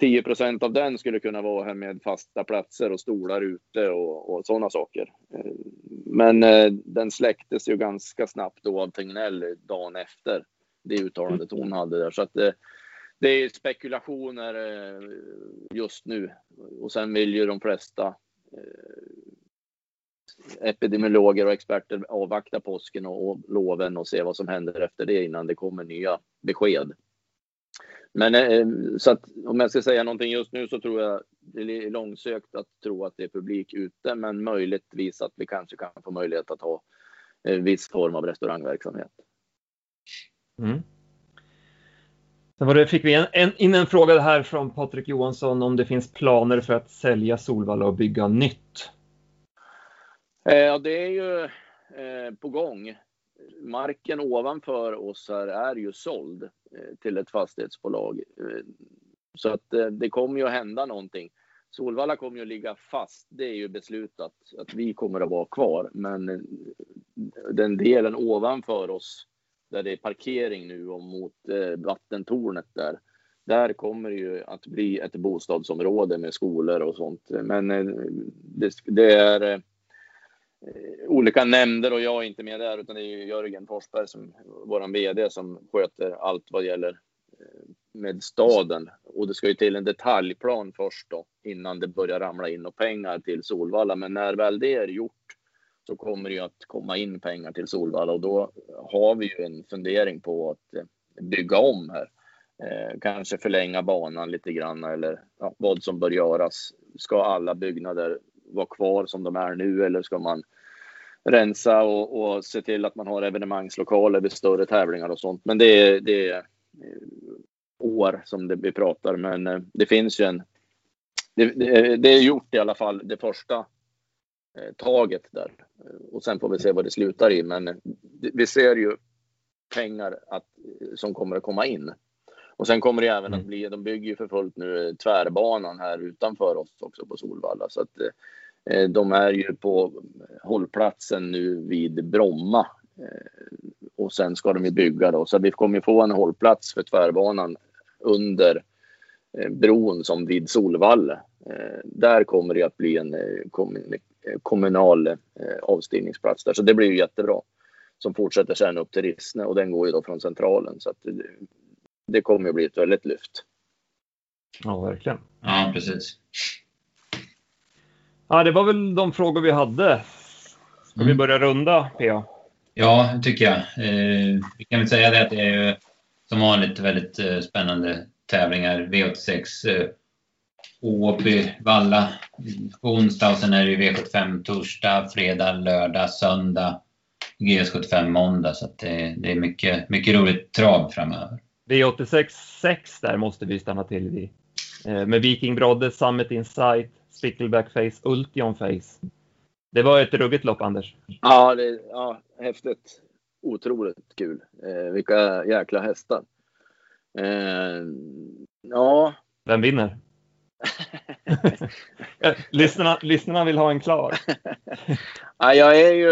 10 procent av den skulle kunna vara här med fasta platser och stolar ute och, och sådana saker. Eh, men eh, den släcktes ju ganska snabbt då av Tegnell dagen efter det uttalandet hon hade där. Så att det, det är spekulationer eh, just nu och sen vill ju de flesta Eh, epidemiologer och experter avvakta påsken och loven och se vad som händer efter det innan det kommer nya besked. Men eh, så att om jag ska säga någonting just nu så tror jag det är långsökt att tro att det är publik ute, men möjligtvis att vi kanske kan få möjlighet att ha en viss form av restaurangverksamhet. Mm. Sen var det, fick vi en, en, in en fråga här från Patrik Johansson om det finns planer för att sälja Solvalla och bygga nytt. Eh, ja, det är ju eh, på gång marken ovanför oss här är ju såld eh, till ett fastighetsbolag. Så att det kommer ju att hända någonting. Solvalla kommer ju att ligga fast. Det är ju beslutat att vi kommer att vara kvar. Men den delen ovanför oss där det är parkering nu och mot eh, vattentornet där. Där kommer det ju att bli ett bostadsområde med skolor och sånt. Men eh, det, det är eh, eh, olika nämnder och jag är inte med där utan det är Jörgen Forsberg som våran VD som sköter allt vad gäller med staden och det ska ju till en detaljplan först då innan det börjar ramla in och pengar till Solvalla. Men när väl det är gjort så kommer det ju att komma in pengar till Solvalla och då har vi ju en fundering på att eh, bygga om här. Eh, kanske förlänga banan lite grann eller ja, vad som bör göras. Ska alla byggnader vara kvar som de är nu eller ska man rensa och, och se till att man har evenemangslokaler vid större tävlingar och sånt. Men det är, det är eh, år som det, vi pratar, men eh, det finns ju en... Det, det, det är gjort i alla fall, det första taget där. Och sen får vi se vad det slutar i, men vi ser ju pengar att, som kommer att komma in. Och sen kommer det även att mm. bli, de bygger ju för fullt nu tvärbanan här utanför oss också på Solvalla. Så att Eh, de är ju på hållplatsen nu vid Bromma eh, och sen ska de ju bygga då. Så vi kommer få en hållplats för tvärbanan under eh, bron som vid Solvalla. Där kommer det att bli en kommunal avstigningsplats där, så det blir ju jättebra. Som fortsätter sen upp till Rissne och den går ju då från centralen så att det, kommer att bli ett väldigt lyft. Ja, verkligen. Ja, precis. Ja, det var väl de frågor vi hade. Ska mm. vi börja runda, PA? Ja, det tycker jag. Eh, vi kan väl säga det att det är ju som vanligt väldigt eh, spännande tävlingar. V86 eh, Åby, Valla på onsdag och sen är det V75 torsdag, fredag, lördag, söndag. GS75 måndag så det, det, är mycket, mycket roligt trav framöver. V86 6 där måste vi stanna till vid. Eh, med Viking Brodde, Summit Insight, Stickleback Face, Ultion Face. Det var ett ruggigt lopp, Anders. Ja, det, ja häftigt. Otroligt kul. Eh, vilka jäkla hästar. Eh, ja. Vem vinner? Lyssnarna, lyssnarna vill ha en klar. ja, jag är ju...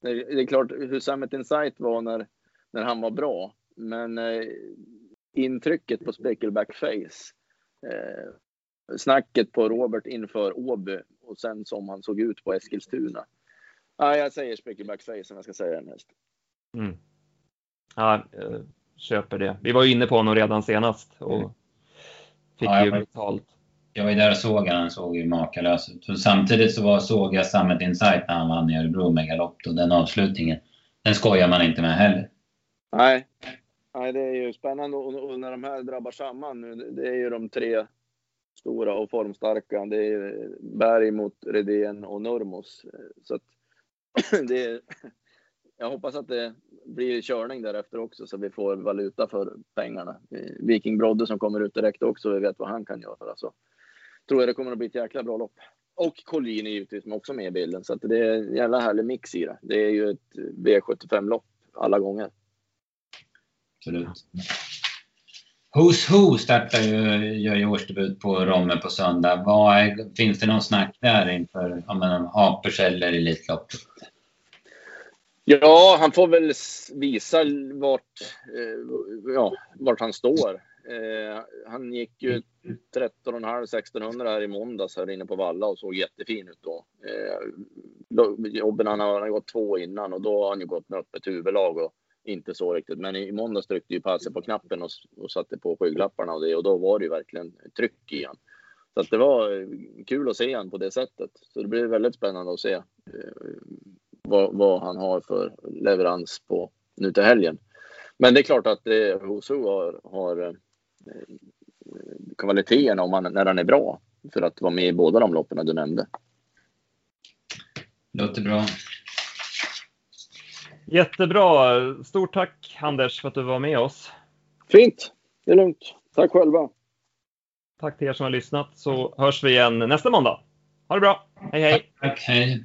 Det är klart hur Summit Insight var när, när han var bra. Men eh, intrycket på Speckleback Face eh, snacket på Robert inför Åby och sen som han såg ut på Eskilstuna. Ja, jag säger Speckelback Face som jag ska säga mest. Mm. Ja, jag köper det. Vi var ju inne på honom redan senast och mm. Fick ja, ju betalt. Jag var ju där och såg han, han såg ju makalös ut. Samtidigt så var, såg jag Summit Insight när han vann i Örebro med galopp och den avslutningen, den skojar man inte med heller. Nej, Nej det är ju spännande och, och när de här drabbar samman nu, det är ju de tre stora och formstarka. Det är Berg mot Redén och Nurmos. Så att <clears throat> det är, jag hoppas att det blir körning därefter också så vi får valuta för pengarna. Viking Brodde som kommer ut direkt också, vi vet vad han kan göra. Alltså, tror jag det kommer att bli ett jäkla bra lopp. Och Collini givetvis som också med i bilden. Så att det är en jävla härlig mix i det. Det är ju ett V75-lopp alla gånger. Absolut. Who's Who startar ju, gör ju årsdebut på Romme på söndag. Vad är, finns det någon snack där inför om eller Elitloppet? Ja, han får väl visa vart, eh, ja, vart han står. Eh, han gick ju 13,5 1600 här i måndags här inne på Valla och såg jättefin ut då. Eh, jobben han har gått två innan och då har han ju gått med öppet huvudlag och inte så riktigt. Men i måndags tryckte ju Passe på knappen och, och satte på skygglapparna och det och då var det ju verkligen tryck i han. Så att det var kul att se han på det sättet. Så det blir väldigt spännande att se eh, vad, vad, han har för leverans på nu till helgen. Men det är klart att eh, Hosu har, har eh, kvaliteterna om han, när han är bra för att vara med i båda de loppen du nämnde. Låter bra. Jättebra. Stort tack Anders för att du var med oss. Fint. Det är lugnt. Tack själva. Tack till er som har lyssnat så hörs vi igen nästa måndag. Ha det bra. Hej hej. Tack, hej.